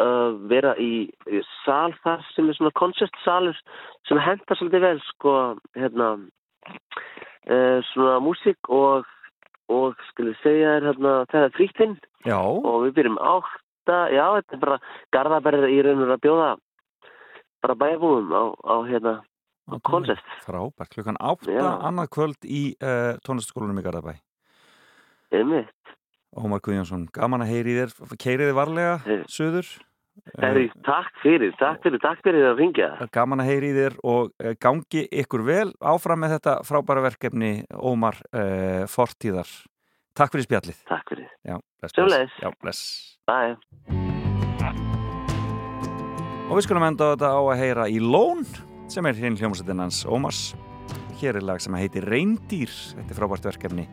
uh, vera í, í sal þar sem er svona koncertsalur sem hentar svolítið vel sko, hérna uh, svona músík og og skulle segja þér hérna það er frýttinn og við byrjum átta, já þetta er bara garðaberðið í raun og að bjóða bara bæjabúum á, á hérna á koncert. Frábært, klukkan átta Já. annað kvöld í uh, tónlistaskólanum í Garðabæ. einmitt. Ómar Guðjónsson, gaman að heyri þér, keirið þið varlega, Hey. söður. Herri, takk fyrir, takk fyrir, takk fyrir að ringja. Eh, Gaman að heyri þér og eh, gangi ykkur vel áfram með þetta frábæra verkefni Ómar uh, Fortíðar. Takk fyrir spjallið. Takk fyrir. Já, bless. Sömuleiðis. Já, bless. Bye. Og við skulum enda þetta á að heyra í Lón sem er hinn hljómsveitin hans Ómars. Hér er lag sem heitir Reyndýr. Þetta er frábært verkefni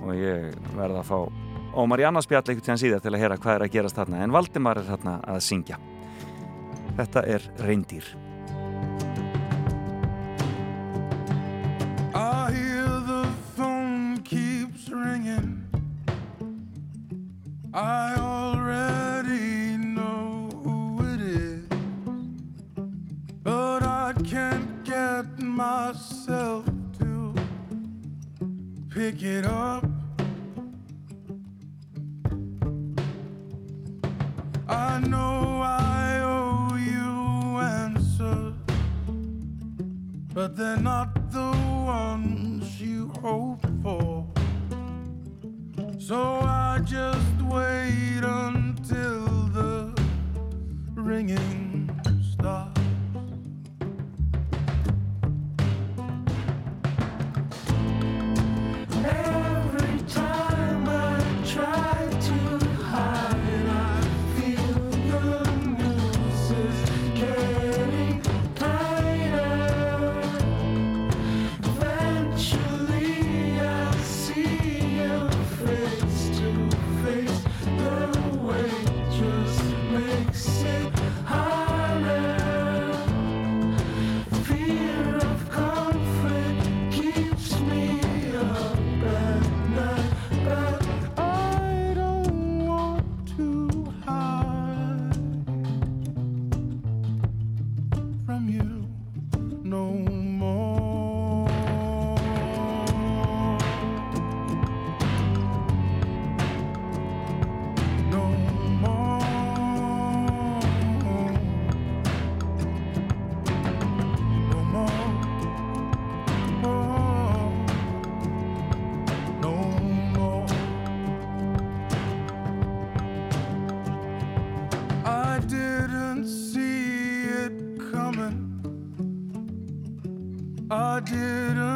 og ég verða að fá Ómar í annars spjall einhvern tíðan síðar til að heyra hvað er að gerast þarna en Valdimar er þarna að syngja. Þetta er Reyndýr. I hear the phone keeps ringing. I already know who it is, but I can't get myself to pick it up. I know I owe you answers but they're not the ones you hope for. So I just wait until the ringing stops. I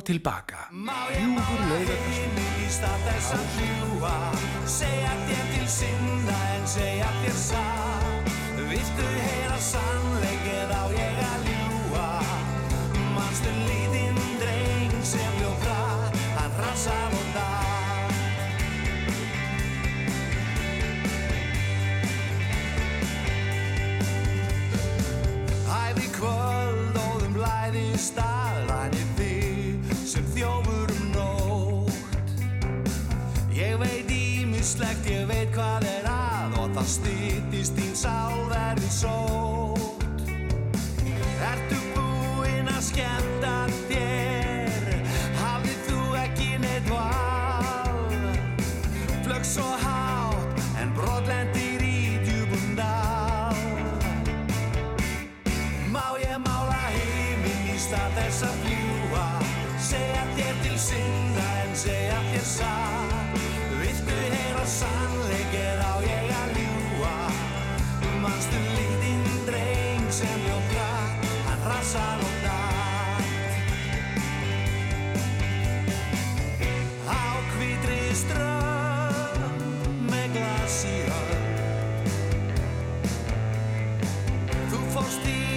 og tilbaka. Ljúfur laugardagsmorgun. Verði Þú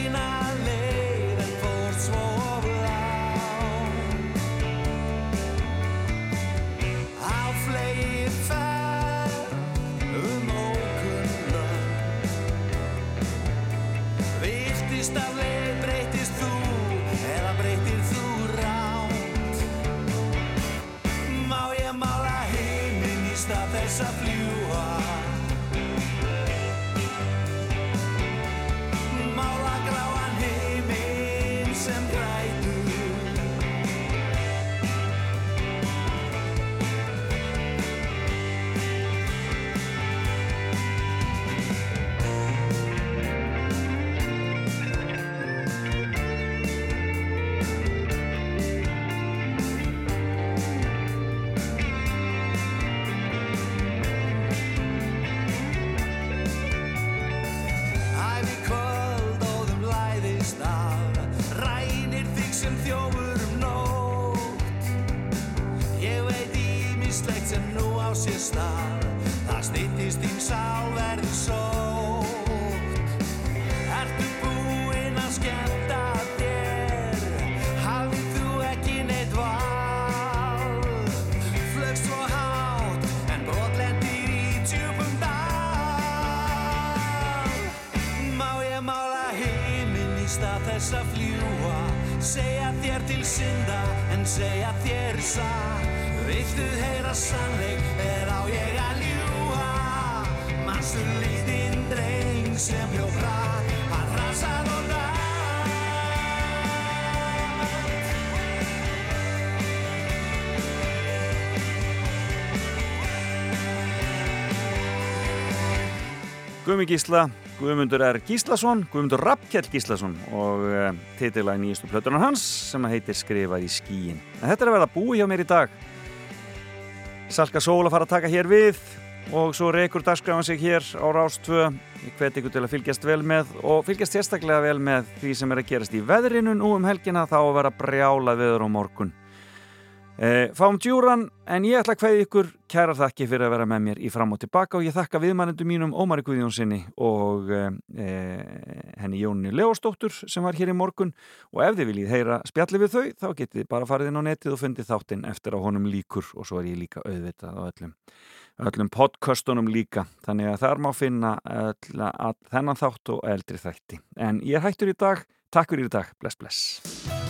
Guðmi Gísla, Guðmundur R. Gíslason, Guðmundur Rappkjell Gíslason og uh, titila í nýjastu plötunar hans sem heitir Skrifað í skíin. En þetta er að verða búi hjá mér í dag. Salka Sól að fara að taka hér við og svo reykur dagskrafan sig hér á Rástvö. Ég hveti ykkur til að fylgjast vel með og fylgjast sérstaklega vel með því sem er að gerast í veðrinu nú um helgina þá að vera brjála viður á morgun. E, fáum djúran en ég ætla að hvaði ykkur kæra þakki fyrir að vera með mér í fram og tilbaka og ég þakka viðmannendu mínum Ómari Guðjónssoni og e, henni Jóni Leóstóttur sem var hér í morgun. Og ef þið viljið heyra spjalli við þau þá getið bara farið inn á netið og fundið þáttinn eftir að honum líkur og svo er ég líka auðvitað á öllum, öllum podcastunum líka. Þannig að þar má finna öll, þennan þátt og eldri þætti. En ég hættur í dag, takk fyrir í dag. Bless bless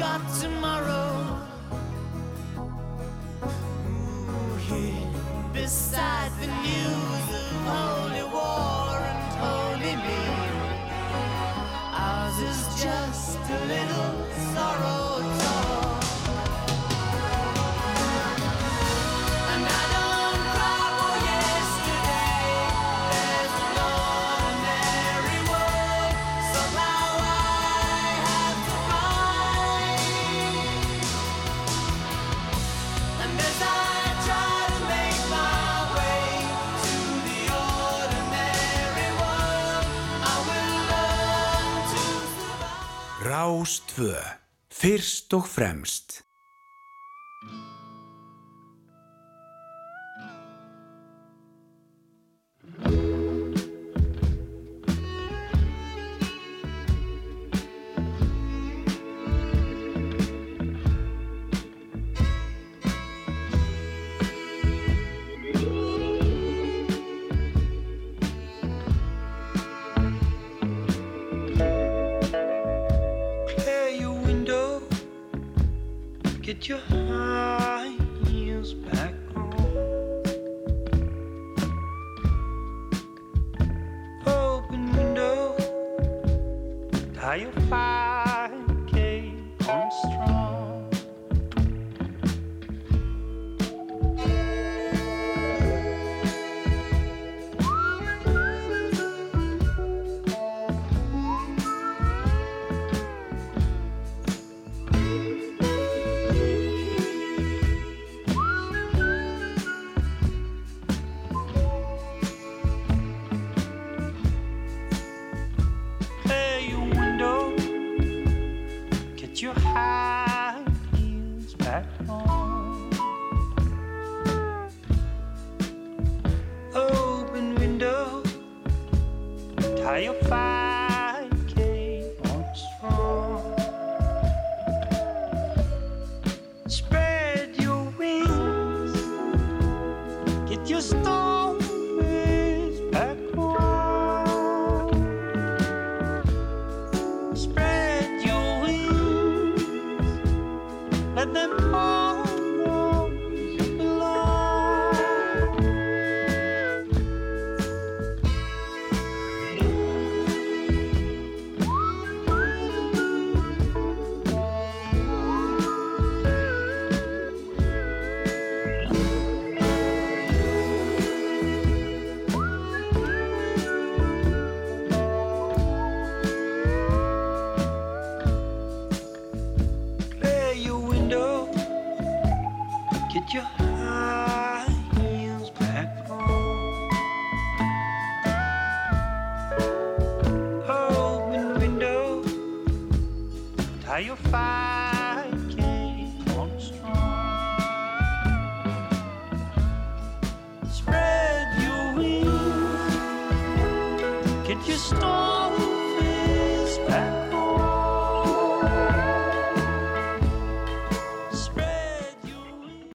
got 2. Fyrst og fremst. your heart.